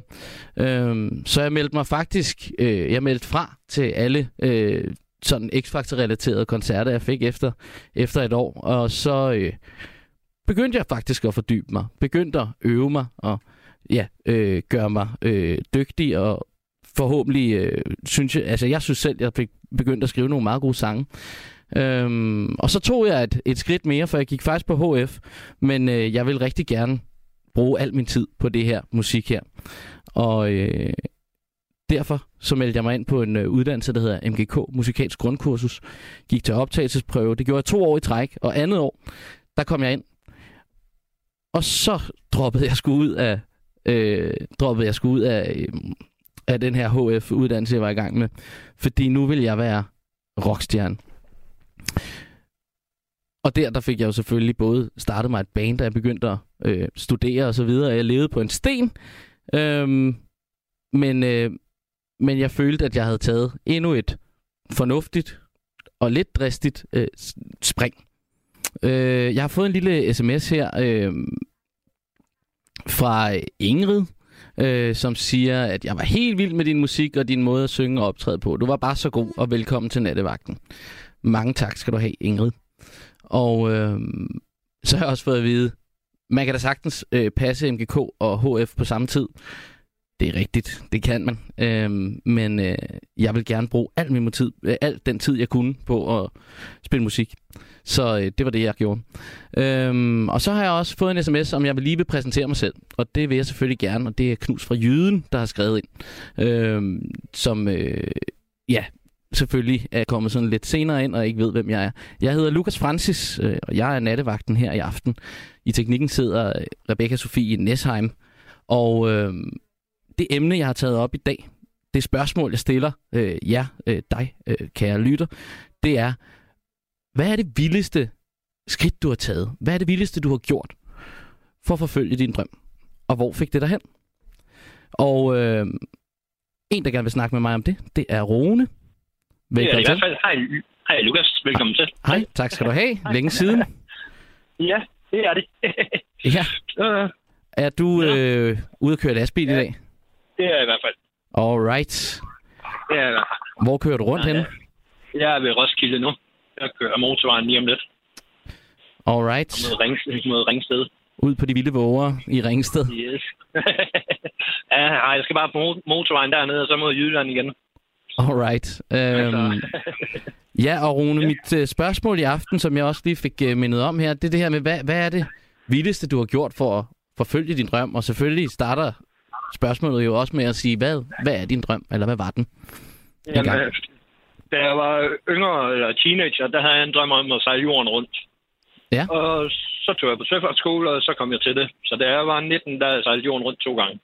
Øh, så jeg meldte mig faktisk, øh, jeg meldte fra til alle øh, sådan X-Factor-relaterede koncerter, jeg fik efter, efter et år. Og så øh, begyndte jeg faktisk at fordybe mig. Begyndte at øve mig og ja, øh, gøre mig øh, dygtig og forhåbentlig øh, synes jeg, altså jeg synes selv, jeg fik begyndte at skrive nogle meget gode sange. Øhm, og så tog jeg et, et skridt mere, for jeg gik faktisk på HF, men øh, jeg vil rigtig gerne bruge al min tid på det her musik her. Og øh, derfor så meldte jeg mig ind på en øh, uddannelse, der hedder MGK, Musikalsk Grundkursus. Gik til optagelsesprøve. Det gjorde jeg to år i træk, og andet år, der kom jeg ind. Og så droppede jeg sgu ud af, øh, droppede jeg sgu ud af øh, af den her HF-uddannelse, jeg var i gang med. Fordi nu vil jeg være rockstjerne. Og der, der fik jeg jo selvfølgelig både startet mig et band, da jeg begyndte at øh, studere og så videre. Jeg levede på en sten. Øhm, men, øh, men jeg følte, at jeg havde taget endnu et fornuftigt og lidt dristigt øh, spring. Øh, jeg har fået en lille sms her øh, fra Ingrid, øh, som siger, at jeg var helt vild med din musik og din måde at synge og optræde på. Du var bare så god, og velkommen til nattevagten. Mange tak skal du have, Ingrid. Og øh, så har jeg også fået at vide, man kan da sagtens øh, passe MGK og HF på samme tid. Det er rigtigt, det kan man. Øh, men øh, jeg vil gerne bruge al min tid, øh, al den tid, jeg kunne på at spille musik. Så øh, det var det, jeg gjorde. Øhm, og så har jeg også fået en sms, om jeg vil lige vil præsentere mig selv. Og det vil jeg selvfølgelig gerne, og det er Knus fra Jyden, der har skrevet ind. Øhm, som, øh, ja, selvfølgelig er kommet sådan lidt senere ind og ikke ved, hvem jeg er. Jeg hedder Lukas Francis, øh, og jeg er nattevagten her i aften. I teknikken sidder øh, Rebecca Sofie Nesheim. Og øh, det emne, jeg har taget op i dag, det spørgsmål, jeg stiller øh, jer, øh, dig, øh, kære lytter, det er, hvad er det vildeste skridt, du har taget? Hvad er det vildeste, du har gjort for at forfølge din drøm? Og hvor fik det dig hen? Og øh, en, der gerne vil snakke med mig om det, det er Rune. Velkommen ja, i hvert fald. Hej, hej Lukas. Velkommen til. Hej, tak skal du have. Længe siden. ja, det er det. ja. Er du øh, ude at køre lastbil ja. i dag? Det er jeg i hvert fald. Alright. Det er jeg Hvor kører du rundt ja, henne? Jeg er ved Roskilde nu. Jeg kører motorvejen lige om lidt. Alright. Mod, Rings, mod Ringsted. Ud på de vilde våger i Ringsted. Yes. ja, jeg skal bare på motorvejen dernede, og så mod Jylland igen. Alright. Um, ja, og Rune, ja. mit uh, spørgsmål i aften, som jeg også lige fik uh, mindet om her, det er det her med, hvad, hvad er det vildeste, du har gjort for at forfølge din drøm? Og selvfølgelig starter spørgsmålet jo også med at sige, hvad, hvad er din drøm, eller hvad var den? Jamen, da jeg var yngre, eller teenager, der havde jeg en drøm om at sejle jorden rundt. Ja. Og så tog jeg på søfartsskole, og så kom jeg til det. Så da jeg var 19, der sejlede jorden rundt to gange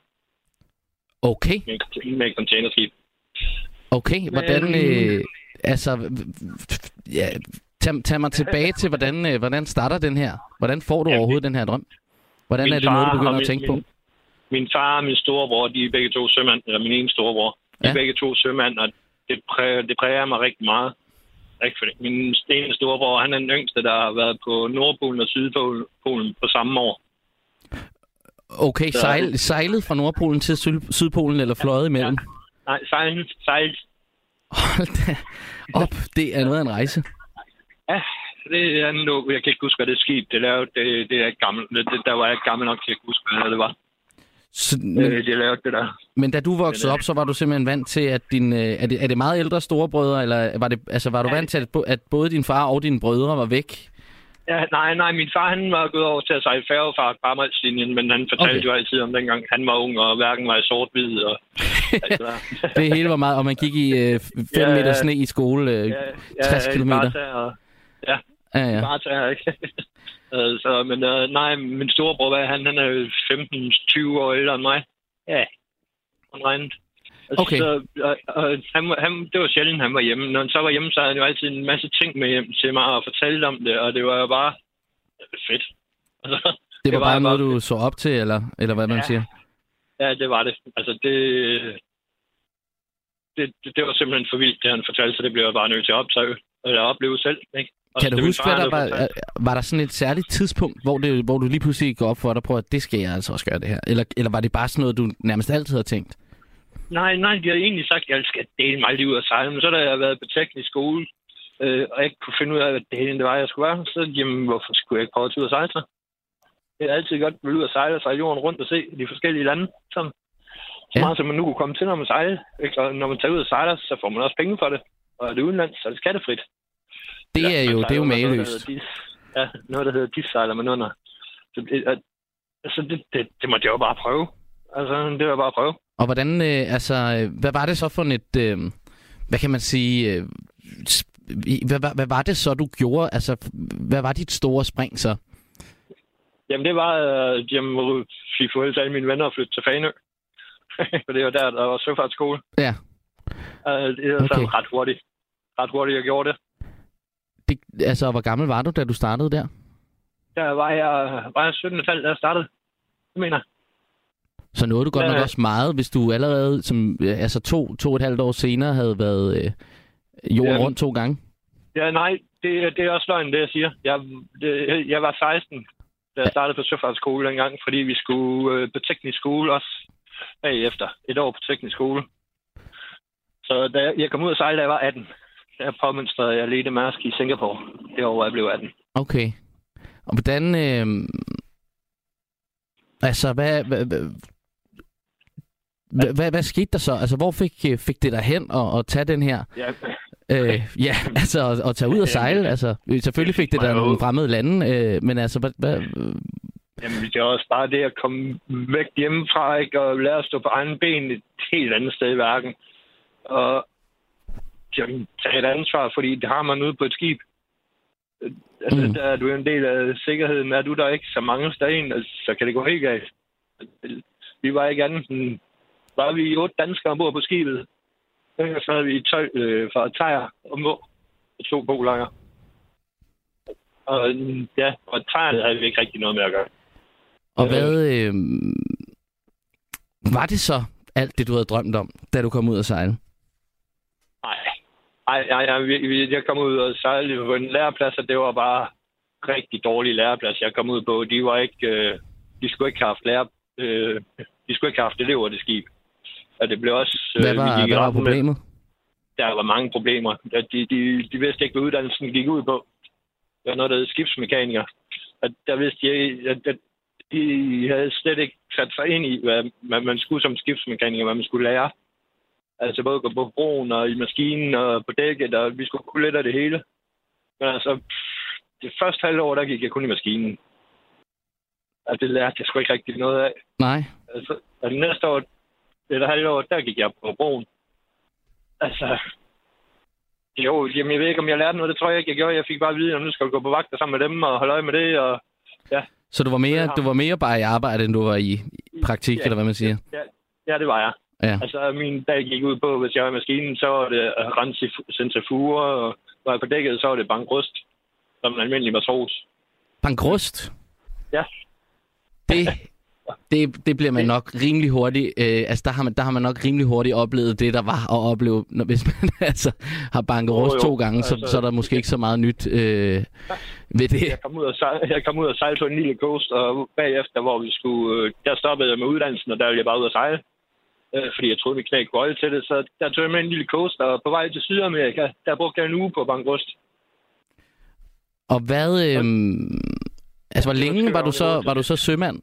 Okay, med, med containerskib. okay. Hvordan, Men- øh, altså, ja, tag, tag mig tilbage til, hvordan, øh, hvordan starter den her? Hvordan får du Ja, overhovedet den her drøm? Hvordan Min er det noget, du begynder og at min- tænke på? Min, min far og min storebror, de er begge to sømand, eller min ene storebror. De er Ja. begge to sømand, og det præger, det præger mig rigtig meget. Ikke fordi min ene storebror, han er den yngste, der har været på Nordpolen og Sydpolen Polen på samme år. Okay, Så- sejl, sejlet fra Nordpolen til Syd- Sydpolen, eller fløjet imellem? Nej, sejlet, sejlet. Hold da op, det er noget af en rejse. Ja, det er nu, jeg kan ikke huske, hvad det skib, det lavede. Det, det er ikke gammelt. Det, det, der var jeg ikke gammel nok til at huske, hvad det var. Så, Men, øh, det lavede det der. men da du voksede øh, op, så var du simpelthen vant til, at din... øh, Er det, er det meget ældre storebrødre, eller var, det, altså, var du Ja. vant til, at, at både din far og dine brødre var væk? Ja, nej, nej, min far han var gået over til at sejle færgefart på Amagerlinjen, men han fortalte Okay. jo altid om dengang, han var ung, og hverken var i sort-hvid. Og, alt det hele var meget, og man gik i 5 Ja, meter ja. sne i skole. Øh, ja, 60 kilometer. Barta og, ja, ja. Barta, ikke? Øh, så, men øh, nej, min storebror, hvad, han, han er jo 15-20 år ældre end mig. Ja, han regnede. Okay. Så, og, og han, han, det var sjældent, han var hjemme. Når han så var hjemme, så havde han jo altid en masse ting med hjem til mig og fortalte om det, og det var jo bare fedt. Altså, Det var var bare noget, bare- du så op til, eller, eller hvad man Ja. siger? Ja, det var det. Altså, det, det, det, det var simpelthen for vildt, det han fortalte, så det blev jeg bare nødt til at optage, eller opleve selv. Ikke? Og Kan det du huske, hvad der var? øh, Var der sådan et særligt tidspunkt, hvor, det, hvor du lige pludselig går op for dig på, at det skal jeg altså også gøre det her? Eller, eller var det bare sådan noget, du nærmest altid har tænkt? Nej, nej, de har egentlig sagt, at jeg skal dele mig lige ud af sejle, men så da jeg havde været på teknisk skole, øh, og jeg ikke kunne finde ud af, hvad delen det var, jeg skulle være, så jamen, hvorfor skulle jeg ikke prøve at tage ud og sejle så? Det er altid godt at ville ud og sejle og sejle jorden rundt og se de forskellige lande. Sådan. Så Ja. meget som man nu kunne komme til, når man sejler. Ikke? Og når man tager ud og sejler, så får man også penge for det. Og er det udenlands, så er det skattefrit. Det Ja, er jo, det er jo sejler med noget, der mageløst. hedder dis. Ja, noget, der hedder dis-sejler man under. Så det, at- altså, det, det, det måtte jeg jo bare prøve. Altså, det var bare at prøve. Og hvordan, øh, altså, øh, hvad var det så for et, øh, hvad kan man sige, øh, hvad, hvad, hvad var det så, du gjorde? Altså, hvad var dit store spring så? Jamen, det var, at jeg fik forældre alle mine venner at flytte til Fanø. For det var der, der var søfartsskole. Ja. Uh, det var Okay. ret hurtigt. Ret hurtigt, jeg gjorde det. Det, altså, hvor gammel var du, da du startede der? Der var jeg, var jeg 17 da jeg startede. Det mener. Så nåede du godt Ja, nok også meget, hvis du allerede som, altså to, to og et halvt år senere havde været øh, jorden Jamen. rundt to gange. Ja, nej, det, det er også løgn, det jeg siger. Jeg, det, jeg var 16, da jeg startede på søfartsskole dengang, fordi vi skulle øh, på teknisk skole også bagefter. Et år på teknisk skole. Så da jeg, jeg kom ud og sejle, da jeg var 18, der påmønstrede jeg Lene Mærsk i Singapore. Det år, hvor jeg blev 18. Okay. Og hvordan... Øh, altså, hvad... hvad, hvad hvad, hvad, hvad skete der så? Altså, hvor fik, øh, fik det dig hen at, at tage den her? Ja, Øh, ja, altså at, at tage ud og sejle. Altså, selvfølgelig fik det jo- nogle fremmede lande, øh, men altså, hvad, hvad, Jamen, det er også bare det at komme væk hjemmefra, ikke? Og lære at stå på egen ben et helt andet sted i verden. Og jamen, tage et ansvar, fordi det har man ude på et skib. Altså, Mm. der er du en del af sikkerheden. Er du der ikke så mange steder, altså, så kan det gå helt galt. Vi var ikke andet end... Var vi otte danskere ombord på skibet. Øh, Så havde vi 12 øh, fra Tejer ombord. Og to bolanger. Og ja, og Tejer havde vi ikke rigtig noget med at gøre. og hvad øh, var det så alt det, du havde drømt om, da du kom ud og sejle? Nej. Ej, ej, ej vi, vi, jeg kom ud og sejlede på en læreplads, og det var bare rigtig dårlig læreplads, jeg kom ud på. De var ikke, øh, de skulle ikke have haft lærer, øh, de skulle ikke have haft elever, det skib. Og det blev også... Hvad vi var, hvad var retten med- problemet? Der var mange problemer. De, de, de vidste ikke, hvad uddannelsen gik ud på. Det var noget, der hed skibsmekaniker. Og der vidste jeg, at, at de havde slet ikke sat sig ind i, hvad, hvad man skulle som skibsmekaniker, hvad man skulle lære. Altså både gå på broen og i maskinen og på dækket, og vi skulle kunne lidt af det hele. Men altså, det første halve år, der gik jeg kun i maskinen. Altså, det lærte jeg sgu ikke rigtig noget af. Nej. Altså, og det næste år, eller halve år, der gik jeg på broen. Altså, jo, jamen, jeg ved ikke, om jeg lærte noget. Det tror jeg ikke, jeg gjorde. Jeg fik bare at vide, at nu skal du gå på vagt sammen med dem og holde øje med det. Og Ja. Så du var mere, du var mere bare i arbejde, end du var i i praktik, Ja. eller hvad man siger? Ja, ja, det var jeg. Ja. Altså, min dag gik ud på, hvis jeg var i maskinen, så var det at rense centrifuger, og var jeg på dækket, så var det bankrust, som en almindelig matros. Bankrust? Ja. Det, det, det bliver man nok rimelig hurtigt, øh, altså der har, man, der har man nok rimelig hurtigt oplevet det, der var at opleve, når, hvis man altså har banket Jo, rust to gange, så, Altså- så er der måske ikke så meget nyt øh, ved det. Jeg kom ud og sejle, jeg kom ud og sejle på en lille coast, og bagefter, hvor vi skulle, øh, der stoppede jeg med uddannelsen, og der ville jeg bare ud og sejle. Øh, fordi jeg troede, mit knæ kunne til det. Så der tog jeg med en lille coast, og på vej til Sydamerika, der brugte jeg en uge på bankrust. Og hvad, øh, altså hvor længe var du så, var du så sømand?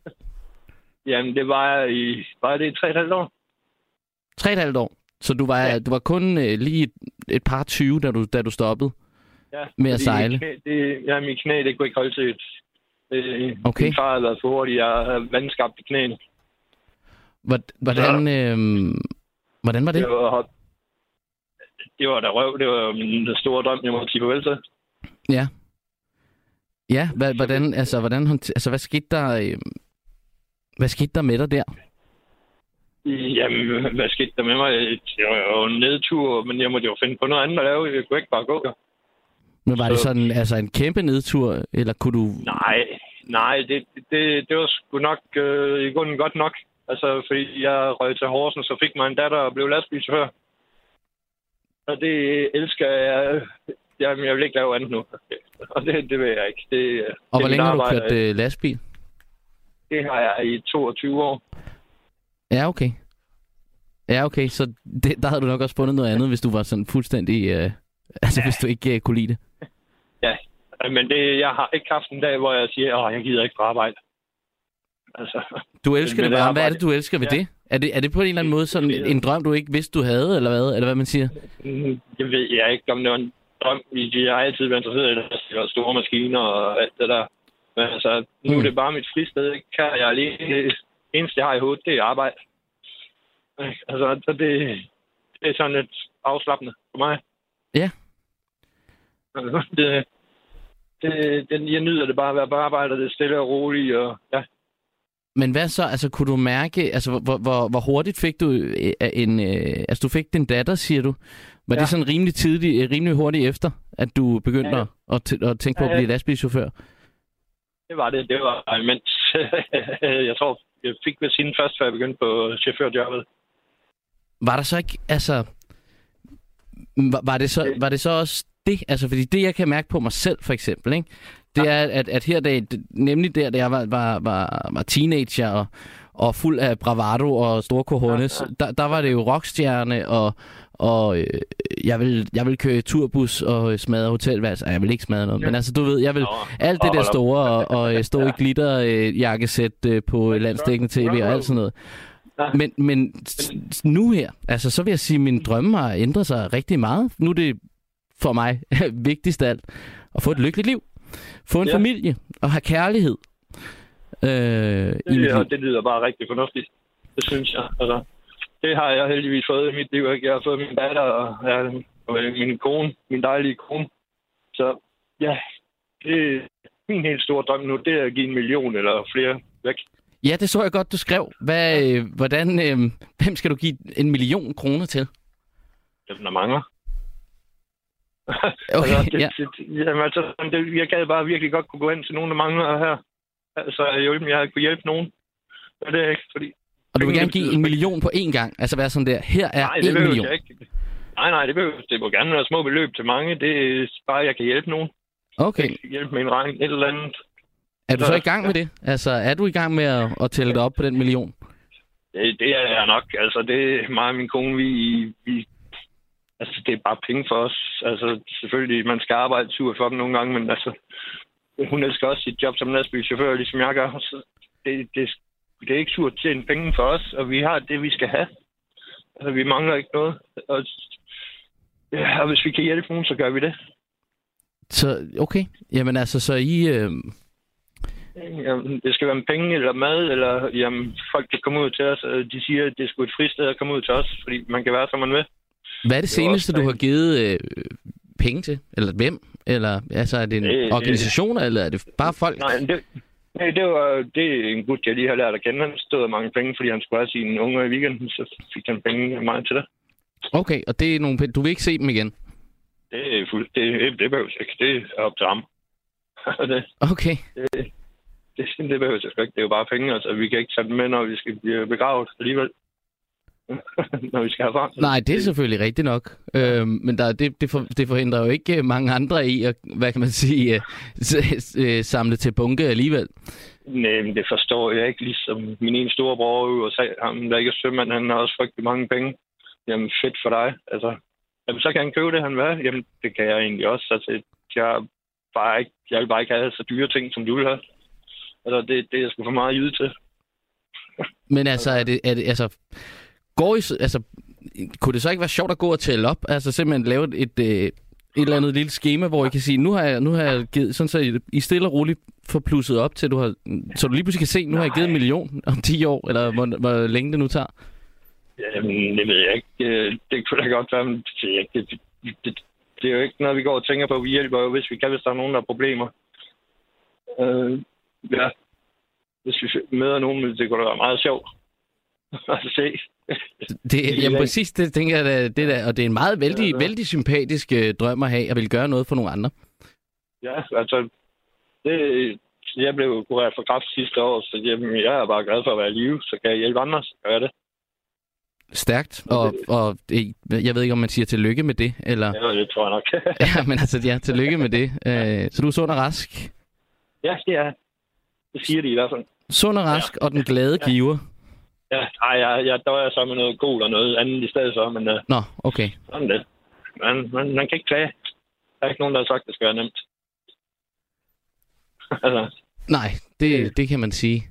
Jamen, det var jeg i, var det i tre et halvt år? Tre og et halvt år. Så du var, Ja. du var kun øh, lige et, et par 20, da du, da du stoppede? Ja, Med at sejle? Knæ, det, ja, mit knæ, det kunne ikke holde til et... Øh, Okay. Min far havde været for hurtig. Jeg havde vandskabt i knæene. Hvor- Hvordan, øh, hvordan var det? Det var, det var da røv. Det var min store drøm, jeg måtte sige farvel til. Ja. Ja, hvad, hvordan, altså, hvordan, altså, hvad skete der, øh, hvad skete der med dig der? Jamen, hvad skete der med mig? Det var jo en nedtur, men jeg måtte jo finde på noget andet at lave. Jeg kunne ikke bare gå. Men var det Så- sådan, altså en kæmpe nedtur, eller kunne du... Nej, nej, det, det, det var sgu nok øh, i grunden godt nok. Altså, fordi jeg røg til Horsens, så fik mig en datter og blev lastbilchauffør. Og det elsker jeg. Jamen, jeg vil ikke lave andet nu. Og det, det vil jeg ikke. Det, Og det hvor længe har du kørt øh, lastbil? Det har jeg i 22 år. Ja, okay. Ja, okay, så det, der havde du nok også fundet noget andet, hvis du var sådan fuldstændig... Øh, altså, Ja. hvis du ikke øh, kunne lide det. Ja, men det, jeg har ikke haft en dag, hvor jeg siger, at jeg gider ikke på arbejde. Altså, Du elsker det det bare. Hvad er det, du elsker ved Ja. det? Er det? Er det på en eller anden måde sådan en drøm, du ikke vidste, du havde, eller hvad? Eller hvad man siger? det ved jeg ikke, om det var en drøm. Jeg har altid været interesseret i det. Jeg har store maskiner og alt det der. Men altså, nu Mm. er det bare mit fristed. Kan jeg alene, det eneste, jeg har i hovedet, det er arbejde. Altså, så det, det er sådan lidt afslappende for mig. Ja. Altså, det, det, det, jeg nyder det bare at være på arbejde, og det er stille og roligt, og ja. Men hvad så? Altså, kunne du mærke... Altså, hvor, hvor, hvor hurtigt fik du øh, en... Øh, altså, du fik din datter, siger du. Var ja. Det sådan rimelig tidligt, øh, rimelig hurtigt efter, at du begyndte Ja, ja. at, at, tænke på at blive lastbilchauffør? Det var det. Det var mens, jeg tror, jeg fik ved sin først, før jeg begyndte på chaufførjobbet. Var der så ikke... Altså... Var, var, det så, var det så også det? Altså, fordi det, jeg kan mærke på mig selv, for eksempel, ikke? Det er, at, at her, da, nemlig der, da jeg var, var, var, var teenager og, og fuld af bravado og store cojones, ja, ja. Der, der var det jo rockstjerne, og, og øh, jeg, vil, jeg vil køre i turbus og smadre hotelværelser. Ej, Jeg vil ikke smadre noget, ja. men altså, du ved, jeg vil Nå, alt det der store, og, og øh, stå i Ja. glitter øh, jakkesæt øh, på landsdækkende tv og alt sådan noget. Men, men nu her, altså så vil jeg sige, at mine drømme har ændret sig rigtig meget. Nu er det for mig vigtigst af alt at få et lykkeligt liv. Få en Ja. familie og have kærlighed. Øh, Det, liv. det lyder bare rigtig fornuftigt. Det synes jeg. Altså, det har jeg heldigvis fået i mit liv. Jeg har fået min datter og, ja, og min kone, min dejlige kone. Så ja, det er min helt store drøm nu, det er at give en million eller flere væk. Ja, det så jeg godt, du skrev. Hvad, øh, hvordan, øh, hvem skal du give en million kroner til? Dem, der mangler. Okay, altså, det, ja. det, jamen, altså, det, jeg gad bare virkelig godt kunne gå ind til nogen, der mangler her. Altså, jeg, jeg kunne hjælpe nogen. Men det er ikke, fordi... Og du vil gerne give en million på én gang? Altså være sådan der, her er Nej, det en million. jeg ikke. Nej, nej, det behøver Det må gerne være små beløb til mange. Det er bare, at jeg kan hjælpe nogen. Okay. Jeg kan hjælpe med en regning, et eller andet. Er du så i gang med det? Altså, er du i gang med at, at tælle det op på den million? Det, det er jeg nok. Altså, det er mig og min kone, vi, vi... Altså, det er bare penge for os. Altså, selvfølgelig, man skal arbejde sur for dem nogle gange, men altså... Hun elsker også sit job som lastbilchauffør, ligesom jeg gør. Så det, det, det er ikke surt at tjene penge for os, og vi har det, vi skal have. Altså, vi mangler ikke noget. Og, ja, og hvis vi kan hjælpe nogen, så gør vi det. Så, okay. Jamen altså, så I... Øh, Jamen, det skal være med penge eller mad, eller jamen, folk kan komme ud til os. og De siger, at det er sgu et fristed at komme ud til os, fordi man kan være, som man vil. Hvad er det Det seneste, du har givet øh, penge til? Eller hvem? Eller altså, er det en det- organisation, eller er det bare folk? Nej, det, Nej, det var det er en gut, jeg lige har lært at kende. Han stod mange penge, fordi han skulle have sine unger i weekenden, så fik han penge af mig til det. Okay, og det er nogle penge. Du vil ikke se dem igen? Det er fuldt. Det, det, behøver ikke. Det er op til ham. det, Okay. det, det, det behøver jeg ikke. Det er jo bare penge. Altså, vi kan ikke tage dem med, når vi skal blive begravet alligevel. Når vi skal have barn. Nej, det er selvfølgelig rigtigt nok. Øh, men der, det, det, for, det forhindrer jo ikke øh, mange andre i at, hvad kan man sige, øh, øh, samle til bunke alligevel. Nej, men det forstår jeg ikke. Ligesom min ene storebror i USA, ham der ikke er sømand, han har også frygtelig mange penge. Jamen, fedt for dig. Altså, jamen, så kan han købe det, han vil. Jamen, det kan jeg egentlig også. Altså, jeg, bare ikke, jeg vil bare ikke have så dyre ting, som du vil have. Altså, det, det er sgu for meget jyde til. Men altså, er det, er det, altså, går I, altså, kunne det så ikke være sjovt at gå og tælle op? Altså simpelthen lave et, et, øh, et eller andet lille schema, hvor I kan sige, nu har jeg, nu har jeg givet, sådan så I, I stille og roligt får plusset op til, du har, så du lige pludselig kan se, nu har jeg givet en million om 10 år, eller hvor, hvor længe det nu tager. Jamen, det ved jeg ikke. Øh, Det kunne da godt være, men det, det, det, det er jo ikke noget, vi går og tænker på. Vi hjælper jo, hvis vi kan, hvis der er nogen, der har problemer. Øh, ja. Hvis vi møder nogen, det kunne da være meget sjovt at se. Det, jamen præcis, det tænker jeg, det der, og det er en meget vældig, vældig sympatisk øh, drøm at have, at vil gøre noget for nogle andre. Ja, altså, det, jeg blev kureret for kræft sidste år, så jamen, jeg er bare glad for at være i live, så kan jeg hjælpe andre, så gør det. Stærkt, og, og jeg ved ikke, om man siger tillykke med det, eller... Ja, det tror jeg nok. Ja, men altså, ja, tillykke med det. Øh, så du er sund og rask. ja, det er Det siger de i hvert fald. Sund og rask, og den glade giver. Ja, ej, jeg, jeg døjer så med noget gol og noget andet i stedet for, men uh, Nå, okay. sådan det. Man, man, man kan ikke klage. Der er ikke nogen, der har sagt, at det skal være nemt. altså, Nej, det, det kan man sige.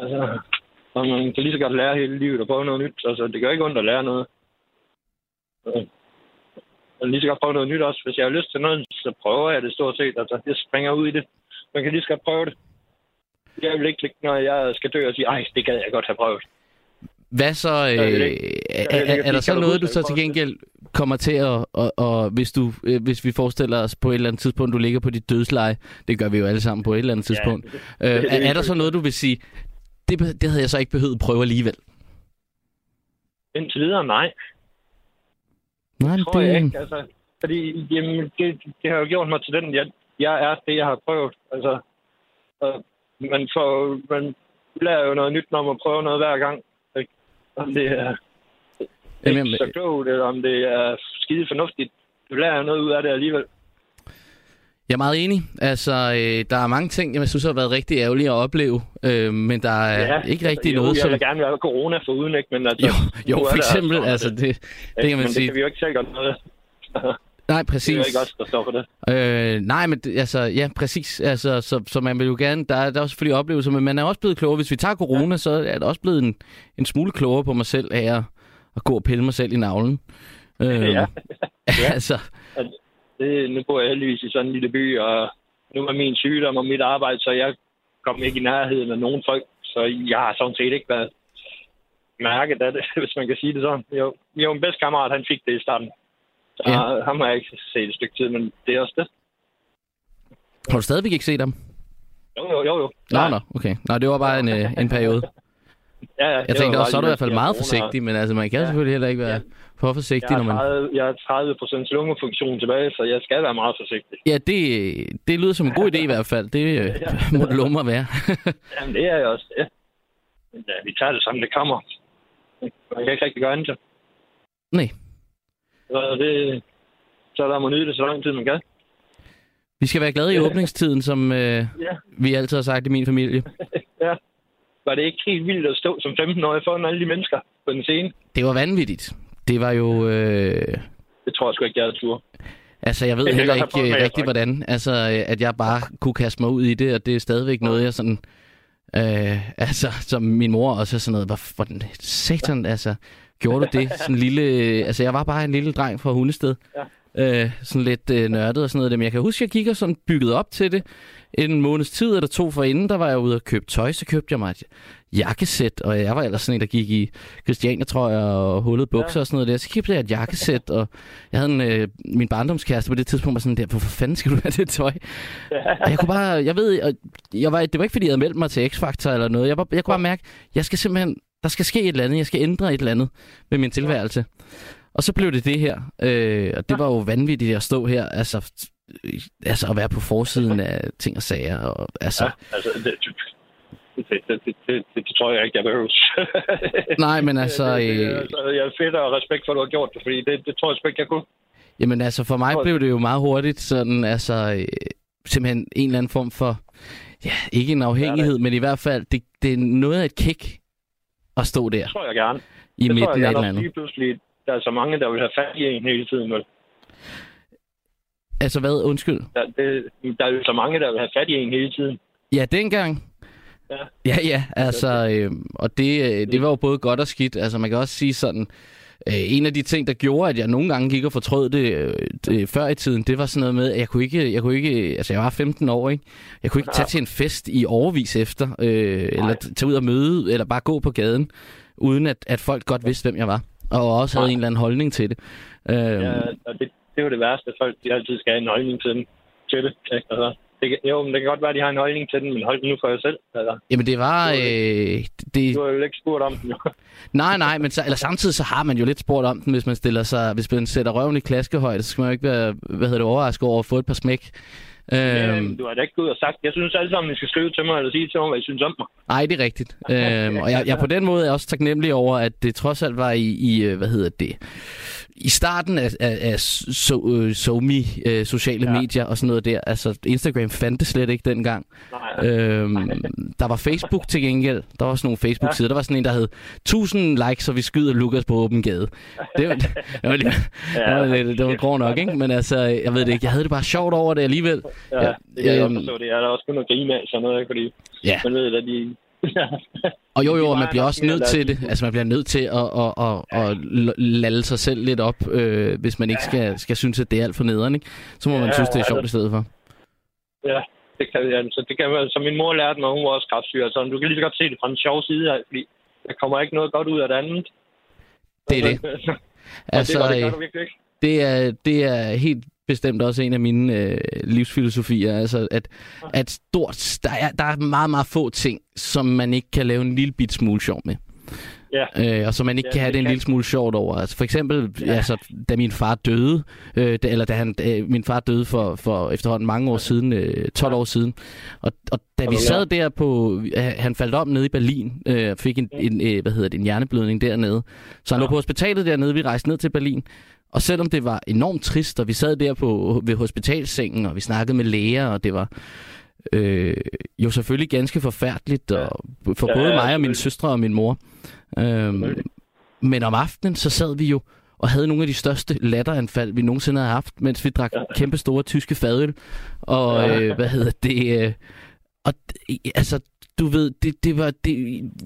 altså, og man kan lige så godt lære hele livet og prøve noget nyt. Altså, det gør ikke ondt at lære noget. Øh, kan lige så godt prøve noget nyt også. Hvis jeg har lyst til noget, så prøver jeg det stort set. Altså, jeg springer ud i det. Man kan lige så godt prøve det. Jeg vil ikke ligge, når jeg skal dø og sige, ej, det gad jeg godt have prøvet. Hvad så? Øh, er, er, er der så noget, du så til gengæld kommer til at, og, og hvis, du, øh, hvis vi forestiller os på et eller andet tidspunkt, du ligger på dit dødsleje, det gør vi jo alle sammen på et eller andet tidspunkt, øh, det er er, er der så noget, du vil sige, det, det havde jeg så ikke behøvet at prøve alligevel? Indtil videre, nej. Nej, men tror jeg det, ikke. Altså, fordi jamen, det, det har jo gjort mig til den, jeg, jeg er det, jeg har prøvet. Altså, og man, får, man lærer jo noget nyt, når man prøver noget hver gang. Ikke? Om det er Jamen, ikke så klogt, eller om det er skide fornuftigt. Du lærer jo noget ud af det alligevel. Jeg er meget enig. Altså, øh, der er mange ting, jeg synes har været rigtig ærgerlige at opleve, øh, men der er ja, ikke rigtig jo, noget, jeg som... vil gerne være corona for uden, ikke? Men altså, Jo, jo for eksempel, altså, det- det, det kan man men sige. det kan vi jo ikke selv gøre noget. Nej, Det er præcis. jo ikke os, der står for det. Øh, nej, men altså, ja, præcis. Altså, så, så man vil jo gerne, der, er- der er også selvfølgelig oplevelser, men man er også blevet klogere. Hvis vi tager corona, ja. så er det også blevet en, en smule klogere på mig selv af at, at gå og pille mig selv i navlen. Øh, Ja. altså, Det, nu bor jeg heldigvis i sådan en lille by, og nu er min sygdom og mit arbejde, så jeg kom ikke i nærheden af nogen folk. Så jeg har sådan set ikke været mærket af det, hvis man kan sige det sådan. Jo min bedste kammerat, han fik det i starten. Så Ja. ja. ham har jeg ikke set et stykke tid, men det er også det. har du stadigvæk ikke set dem? Jo, jo, jo. jo. Nå, nå, okay. Nå, det var bare en, øh, en periode. Ja, ja, Jeg tænkte også, så er du i hvert fald meget forsigtig, men altså, man kan Ja. selvfølgelig heller ikke være for forsigtig, Jeg når har man... 30, jeg har 30 procent lungefunktion tilbage, så jeg skal være meget forsigtig. Ja, det, det lyder som en god idé i hvert fald. Det øh, må det være. Jamen, det er jeg også, ja. Men ja, vi tager det som det kommer. Man kan ikke rigtig gøre andet. Nej. Så, det, så der må nyde det så lang tid, man kan. Vi skal være glade i åbningstiden, som øh, Ja. vi altid har sagt i min familie. ja. Var det ikke helt vildt at stå som 15-årig foran alle de mennesker på den scene? Det var vanvittigt. Det var jo... Øh, Det tror jeg sgu ikke, jeg havde tur. altså, jeg ved heller jeg have ikke øh, med, rigtig, hvordan. Altså, øh, at jeg bare kunne kaste mig ud i det, og det er stadigvæk noget, jeg sådan... Øh, altså, som min mor også er sådan noget... Hvor, hvordan satan, altså... Gjorde du det? Sådan en lille... Altså, jeg var bare en lille dreng fra Hundested. Ja. Øh, sådan lidt øh, nørdet og sådan noget. Men jeg kan huske, jeg og sådan bygget op til det. En måneds tid eller to for inden, der var jeg ude og købe tøj, så købte jeg mig et jakkesæt, og jeg var ellers sådan en, der gik i Christiania, tror jeg, og hullet bukser ja. og sådan noget der. Så købte jeg et jakkesæt, og jeg havde en, øh, min barndomskæreste på det tidspunkt, var sådan der, hvorfor fanden skal du have det tøj? Og jeg kunne bare, jeg ved, jeg var, det var ikke fordi, jeg havde meldt mig til X-Factor eller noget. Jeg, var, jeg kunne bare mærke, jeg skal simpelthen, der skal ske et eller andet, jeg skal ændre et eller andet med min tilværelse. Og så blev det det her, øh, og det var jo vanvittigt at stå her, altså, altså at være på forsiden af ting og sager. Og, altså, ja, altså det, det, det, det, det, det tror jeg ikke, jeg behøver. Nej, men altså... det, det, altså jeg er fedt og respekt for, at du har gjort det, fordi det, det tror jeg ikke, jeg kunne. Jamen altså, for mig blev det jo meget hurtigt sådan, altså, øh, simpelthen en eller anden form for, ja, ikke en afhængighed, ja, men i hvert fald, det, det er noget af et kick at stå der. Det tror jeg gerne. I det midten af et eller andet. Lige pludselig, der er så mange, der vil have fat i en hele tiden. Vel? Altså hvad? Undskyld. Der, det, der er jo så mange, der vil have fat i en hele tiden. Ja, dengang. Ja, ja, ja altså, øh, og det, det var jo både godt og skidt. Altså, man kan også sige sådan, øh, en af de ting, der gjorde, at jeg nogle gange gik og fortrød det, øh, det før i tiden, det var sådan noget med, at jeg kunne ikke, jeg kunne ikke, altså jeg var 15 år, ikke? Jeg kunne ikke tage til en fest i overvis efter, øh, eller tage ud og møde, eller bare gå på gaden, uden at, at folk godt vidste, hvem jeg var, og også havde Nej. en eller anden holdning til det. Øh, ja, og det, det jo det værste, folk de altid skal have en holdning til, til det. Ikke? Altså, det, jo, men det kan godt være, at de har en holdning til den, men hold den nu for jer selv. Altså. Jamen, det var... Øh, det... Du har jo ikke spurgt om den, nej, nej, men så, eller samtidig så har man jo lidt spurgt om den, hvis man stiller sig... Hvis man sætter røven i klaskehøjde, så skal man jo ikke være, hvad hedder det, overrasket over at få et par smæk. Øhm, du har da ikke gået og sagt, jeg synes alle sammen, I skal skrive til mig, eller sige til mig, hvad I synes om mig. Nej, det er rigtigt. øhm, og jeg, jeg på den måde er også taknemmelig over, at det trods alt var i, i hvad hedder det, i starten af, af, af so, uh, SoMe, uh, sociale ja. medier og sådan noget der. Altså, Instagram fandtes slet ikke dengang. Nej. Øhm, der var Facebook til gengæld. Der var sådan nogle Facebook-sider. Ja. Der var sådan en, der hed 1000 likes, så vi skyder Lukas på åben gade. Det var, det var, ja, det var, lidt, det var grå nok, ikke? Men altså, jeg ved det ikke. Jeg havde det bare sjovt over det alligevel. Ja, ja jeg øhm, forstå det. Er da også kun at grine af sådan noget, ikke? Fordi ja. man ved, at de og jo, jo, man bliver også nødt til det. Altså, man bliver nødt til at, at, at, at, at lalle sig selv lidt op, øh, hvis man ikke skal, skal synes, at det er alt for nederen, ikke? Så må man synes, det er sjovt i stedet for. Ja, det kan, altså, det kan som min mor lærte mig, hun var også kraftsyg, altså, du kan lige så godt se det fra en sjov side her, fordi der kommer ikke noget godt ud af det andet. Det er det. altså, det, det, det, det, er, det er helt bestemt også en af mine øh, livsfilosofier. Altså, at, at stort, der, er, der er meget, meget få ting, som man ikke kan lave en lille bit smule sjov med. Ja. Øh, og så man ikke ja, kan have det en kan. lille smule sjovt over. Altså, for eksempel, ja. altså, da min far døde, øh, da, eller da han, øh, min far døde for, for efterhånden mange år siden, øh, 12 ja. år siden, og, og da vi sad der på, øh, han faldt om nede i Berlin, øh, fik en, en, øh, hvad hedder det, en hjerneblødning dernede, så han ja. lå på hospitalet dernede, vi rejste ned til Berlin, og selvom det var enormt trist, og vi sad der på, ved hospitalsengen, og vi snakkede med læger, og det var øh, jo selvfølgelig ganske forfærdeligt og for ja, både mig og min søstre og min mor. Øhm, men om aftenen, så sad vi jo og havde nogle af de største latteranfald, vi nogensinde har haft, mens vi drak ja. kæmpe store tyske fadøl. Og ja. øh, hvad hedder det? Øh, og altså, du ved, det, det var, det,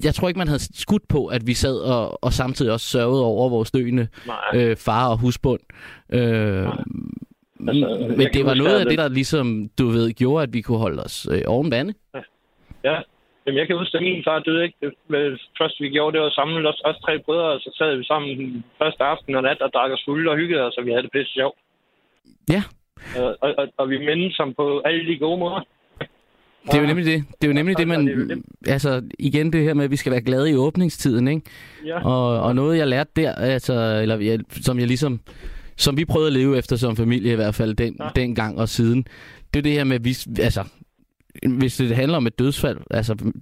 jeg tror ikke, man havde skudt på, at vi sad og, og samtidig også sørgede over vores døende øh, far og husbund. Øh, altså, men det var noget af det, der ligesom, du ved, gjorde, at vi kunne holde os øh, oven vande. Ja. ja. Jamen, jeg kan huske, at min far døde, ikke? Det første, vi gjorde, det var at samle os, os tre brødre, og så sad vi sammen første aften og nat og drak os fulde og hyggede os, og vi havde det pisse sjovt. Ja. Og, og, og, og vi mindes som på alle de gode måder. Det er jo nemlig det. Det er jo nemlig det, man... Altså, igen det her med, at vi skal være glade i åbningstiden, ikke? Ja. Og, og noget, jeg lærte der, altså, eller jeg, som jeg ligesom... Som vi prøvede at leve efter som familie i hvert fald den, ja. den gang og siden. Det er det her med, at vi... Altså, hvis det handler om et dødsfald, altså...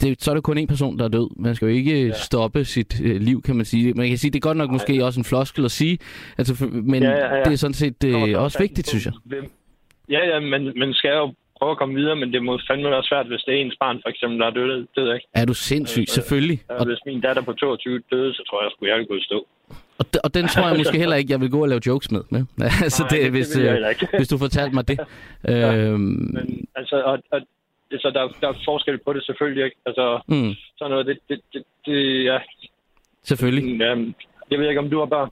Det, så er det kun en person, der er død. Man skal jo ikke ja. stoppe sit øh, liv, kan man sige. Man kan sige, det er godt nok Nej. måske også en floskel at sige, altså, men ja, ja, ja. det er sådan set øh, også, også vigtigt, synes jeg. Ja, ja, men man skal jo prøve at komme videre, men det må fandme være svært, hvis det er ens barn, for eksempel, der er død, død ikke? Er du sindssyg? Øh, Selvfølgelig. Og hvis min datter på 22 døde, så tror jeg, at jeg kunne stå. Og, og den tror jeg måske heller ikke, jeg vil gå og lave jokes med. med. altså, Nej, det, hvis, det øh, hvis du fortalte mig det. ja, øhm... Men altså, og, og, så der, der er forskel på det selvfølgelig, ikke? Altså, mm. sådan noget, det, det, det, det ja. Selvfølgelig. Ja, jeg ved ikke, om du har børn.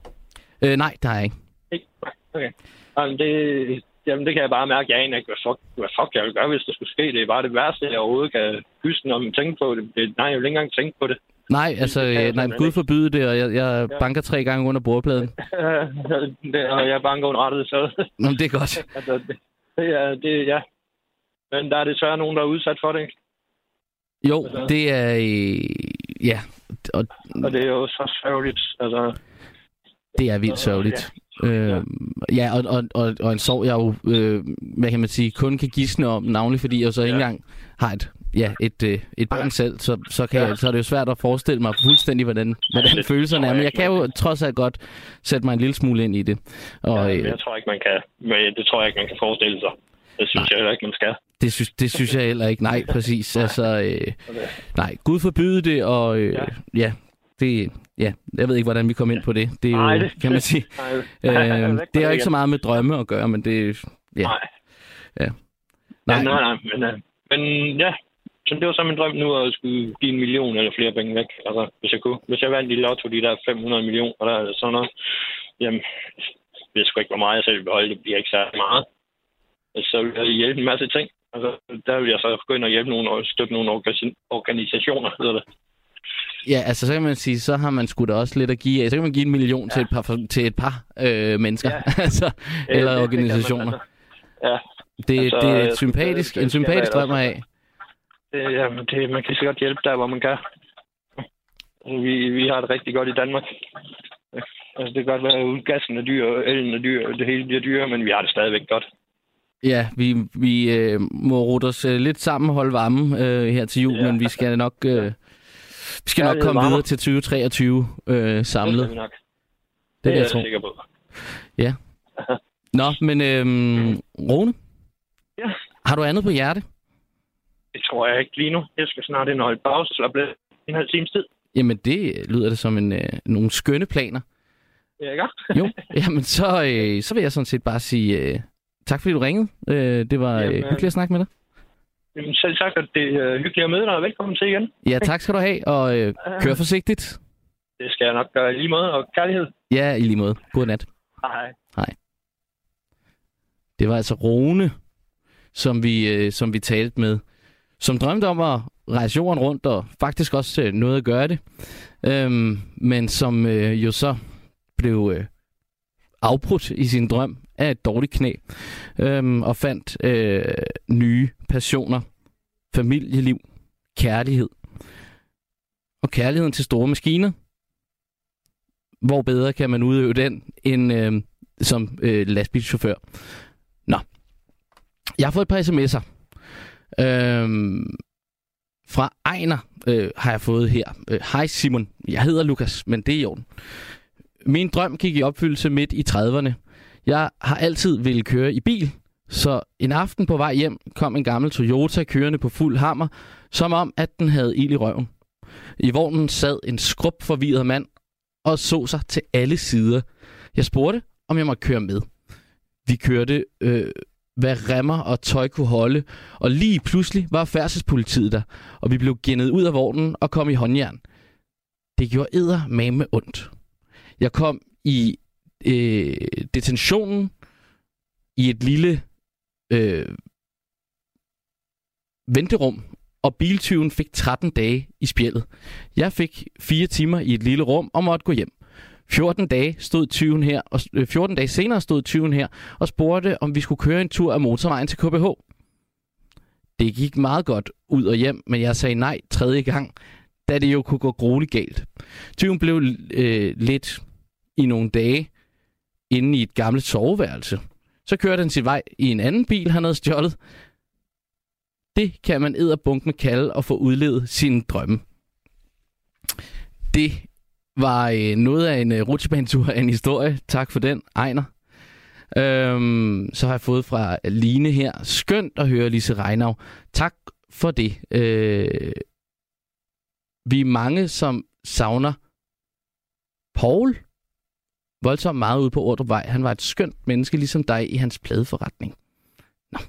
Øh, nej, der er jeg ikke. Ikke? Okay. Jamen, det, jamen, det kan jeg bare mærke. Jeg aner ikke, hvad fuck, hvad fuck jeg vil gøre, hvis det skulle ske. Det er bare det værste, jeg overhovedet kan huske, når man tænker på det. det nej, jeg vil ikke engang tænke på det. Nej, altså, Det jeg øh, nej, Gud forbyde det, og jeg, jeg Ja. banker tre gange under bordpladen. det, og jeg er bange under rettet, så Nå, det er godt. altså, det, er, det, ja. Men der er desværre nogen, der er udsat for det, ikke? Jo, Altså- det er... Øh, ja, og Og det er jo så sørgeligt. Altså, det er vildt sørgeligt. Øh, ja, og, og, og, og en sorg, jeg jo, øh, hvad kan man sige, kun kan gisne om, navnlig fordi jeg så ikke Ja. engang har et, ja, et, øh, et barn selv, så, så, kan Ja. jeg, så er det jo svært at forestille mig fuldstændig, hvordan, hvordan det følelserne er. Men jeg kan jo trods alt godt sætte mig en lille smule ind i det. Og ja, øh, jeg tror ikke, man kan. Men det tror jeg ikke, man kan forestille sig. Det synes Nej. jeg heller ikke, man skal. det, synes, det synes jeg heller ikke. Nej, præcis. Altså, øh, nej, Gud forbyde det, og øh, ja. Ja. ja, det... Ja, jeg ved ikke, hvordan vi kom ind på det. Det er jo, Nej, det- kan man sige. Nej, Øh, det er jo ikke så meget med drømme at gøre, men det... Ja. Nej. Ja. Nej, nej, nej. Men, øh, men ja, så det var så min drøm nu at skulle give en million eller flere penge væk. Altså, hvis jeg kunne. Hvis jeg vandt i lotto, de der 500 millioner der, eller sådan noget, jamen, jeg ved sgu ikke, hvor meget jeg selv vil beholde. Det bliver ikke særlig meget. Så vil jeg hjælpe en masse ting. Altså, der vil jeg så gå ind og hjælpe nogle og støtte nogle orga- organisationer, hedder det. Ja, altså så kan man sige, så har man sgu da også lidt at give af. Så kan man give en million ja. til et par, til et par øh, mennesker, ja. Ja. altså, Øh, eller det- det man, organisationer. altså. Ja, Det, altså, det er skulle- sympatisk, det- en det sympatisk drøm have. det, jamen, det, man kan sikkert hjælpe der, hvor man kan. Vi, vi har det rigtig godt i Danmark. Altså, det kan godt være, at gassen er dyr, og elen er dyr, og det hele bliver dyrere, men vi har det stadigvæk godt. Ja, vi, vi øh, må rute os øh, lidt sammen og holde varme øh, her til jul, ja. Ja. men vi skal nok, øh, vi skal Ja, nok det komme videre til 2023 øh, Det samlet. skal vi nok. Det Det er jeg sikker på. Nå, men øh, Rune, Ja. har du andet på hjerte? Det tror jeg ikke lige nu. Jeg skal snart ind og holde pause, så bliver en halv times tid. Jamen, det lyder det som en, øh, nogle skønne planer. Ja, ikke? Jo, jamen så, øh, så vil jeg sådan set bare sige øh, tak, fordi du ringede. Øh, det var øh, Jamen, hyggeligt at snakke med dig. Jamen, selv sagt, at det er hyggeligt at møde dig, og velkommen til igen. Ja, tak skal du have, og øh, kør forsigtigt. Det skal jeg nok gøre i lige måde, og kærlighed. Ja, i lige måde. God nat. Hej. Det var altså Rune, som vi, øh, som vi talte med, som drømte om at rejse jorden rundt, og faktisk også øh, nåede at gøre det. Øhm, men som øh, jo så blev øh, afbrudt i sin drøm af et dårligt knæ, øhm, og fandt øh, nye passioner, familieliv, kærlighed. Og kærligheden til store maskiner. Hvor bedre kan man udøve den end øh, som øh, lastbilchauffør? Nå. Jeg har fået et par sms'er. Øh, fra Ejner øh, har jeg fået her. Øh, Hej Simon, jeg hedder Lukas, men det er i orden. Min drøm gik i opfyldelse midt i 30'erne. Jeg har altid ville køre i bil, så en aften på vej hjem kom en gammel Toyota kørende på fuld hammer, som om at den havde ild i røven. I vognen sad en skrub forvirret mand og så sig til alle sider. Jeg spurgte, om jeg måtte køre med. Vi kørte, øh, hvad remmer og tøj kunne holde, og lige pludselig var færdselspolitiet der, og vi blev gennet ud af vognen og kom i håndjern. Det gjorde æder med ondt. Jeg kom i øh, detentionen i et lille øh, venterum, og biltyven fik 13 dage i spjældet. Jeg fik 4 timer i et lille rum og måtte gå hjem. 14 dage stod tyven her, og 14 øh, dage senere stod tyven her og spurgte, om vi skulle køre en tur af motorvejen til KBH. Det gik meget godt ud og hjem, men jeg sagde nej tredje gang, da det jo kunne gå grueligt galt. Tyven blev øh, lidt i nogle dage inde i et gammelt soveværelse. Så kørte han sin vej i en anden bil, han havde stjålet. Det kan man edderbunk med kalde og få udlevet sine drømme. Det var øh, noget af en øh, rutsjebanetur af en historie. Tak for den, Ejner. Øhm, så har jeg fået fra Line her. Skønt at høre Lise Reinau. Tak for det. Øh, vi er mange, som savner Paul voldsomt meget ude på Ordrupvej. Han var et skønt menneske, ligesom dig i hans pladeforretning. Nå.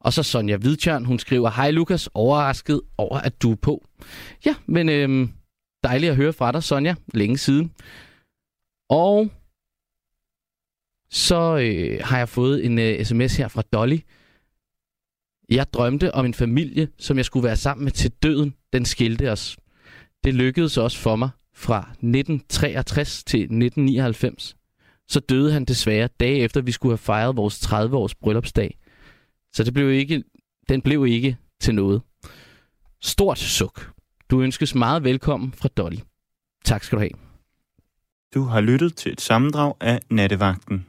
Og så Sonja Hvidtjørn, hun skriver, Hej Lukas, overrasket over, at du er på. Ja, men øhm, dejligt at høre fra dig, Sonja. Længe siden. Og så øh, har jeg fået en øh, sms her fra Dolly. Jeg drømte om en familie, som jeg skulle være sammen med til døden. Den skilte os. Det lykkedes også for mig fra 1963 til 1999. Så døde han desværre dage efter, vi skulle have fejret vores 30-års bryllupsdag. Så det blev ikke, den blev ikke til noget. Stort suk. Du ønskes meget velkommen fra Dolly. Tak skal du have. Du har lyttet til et sammendrag af Nattevagten.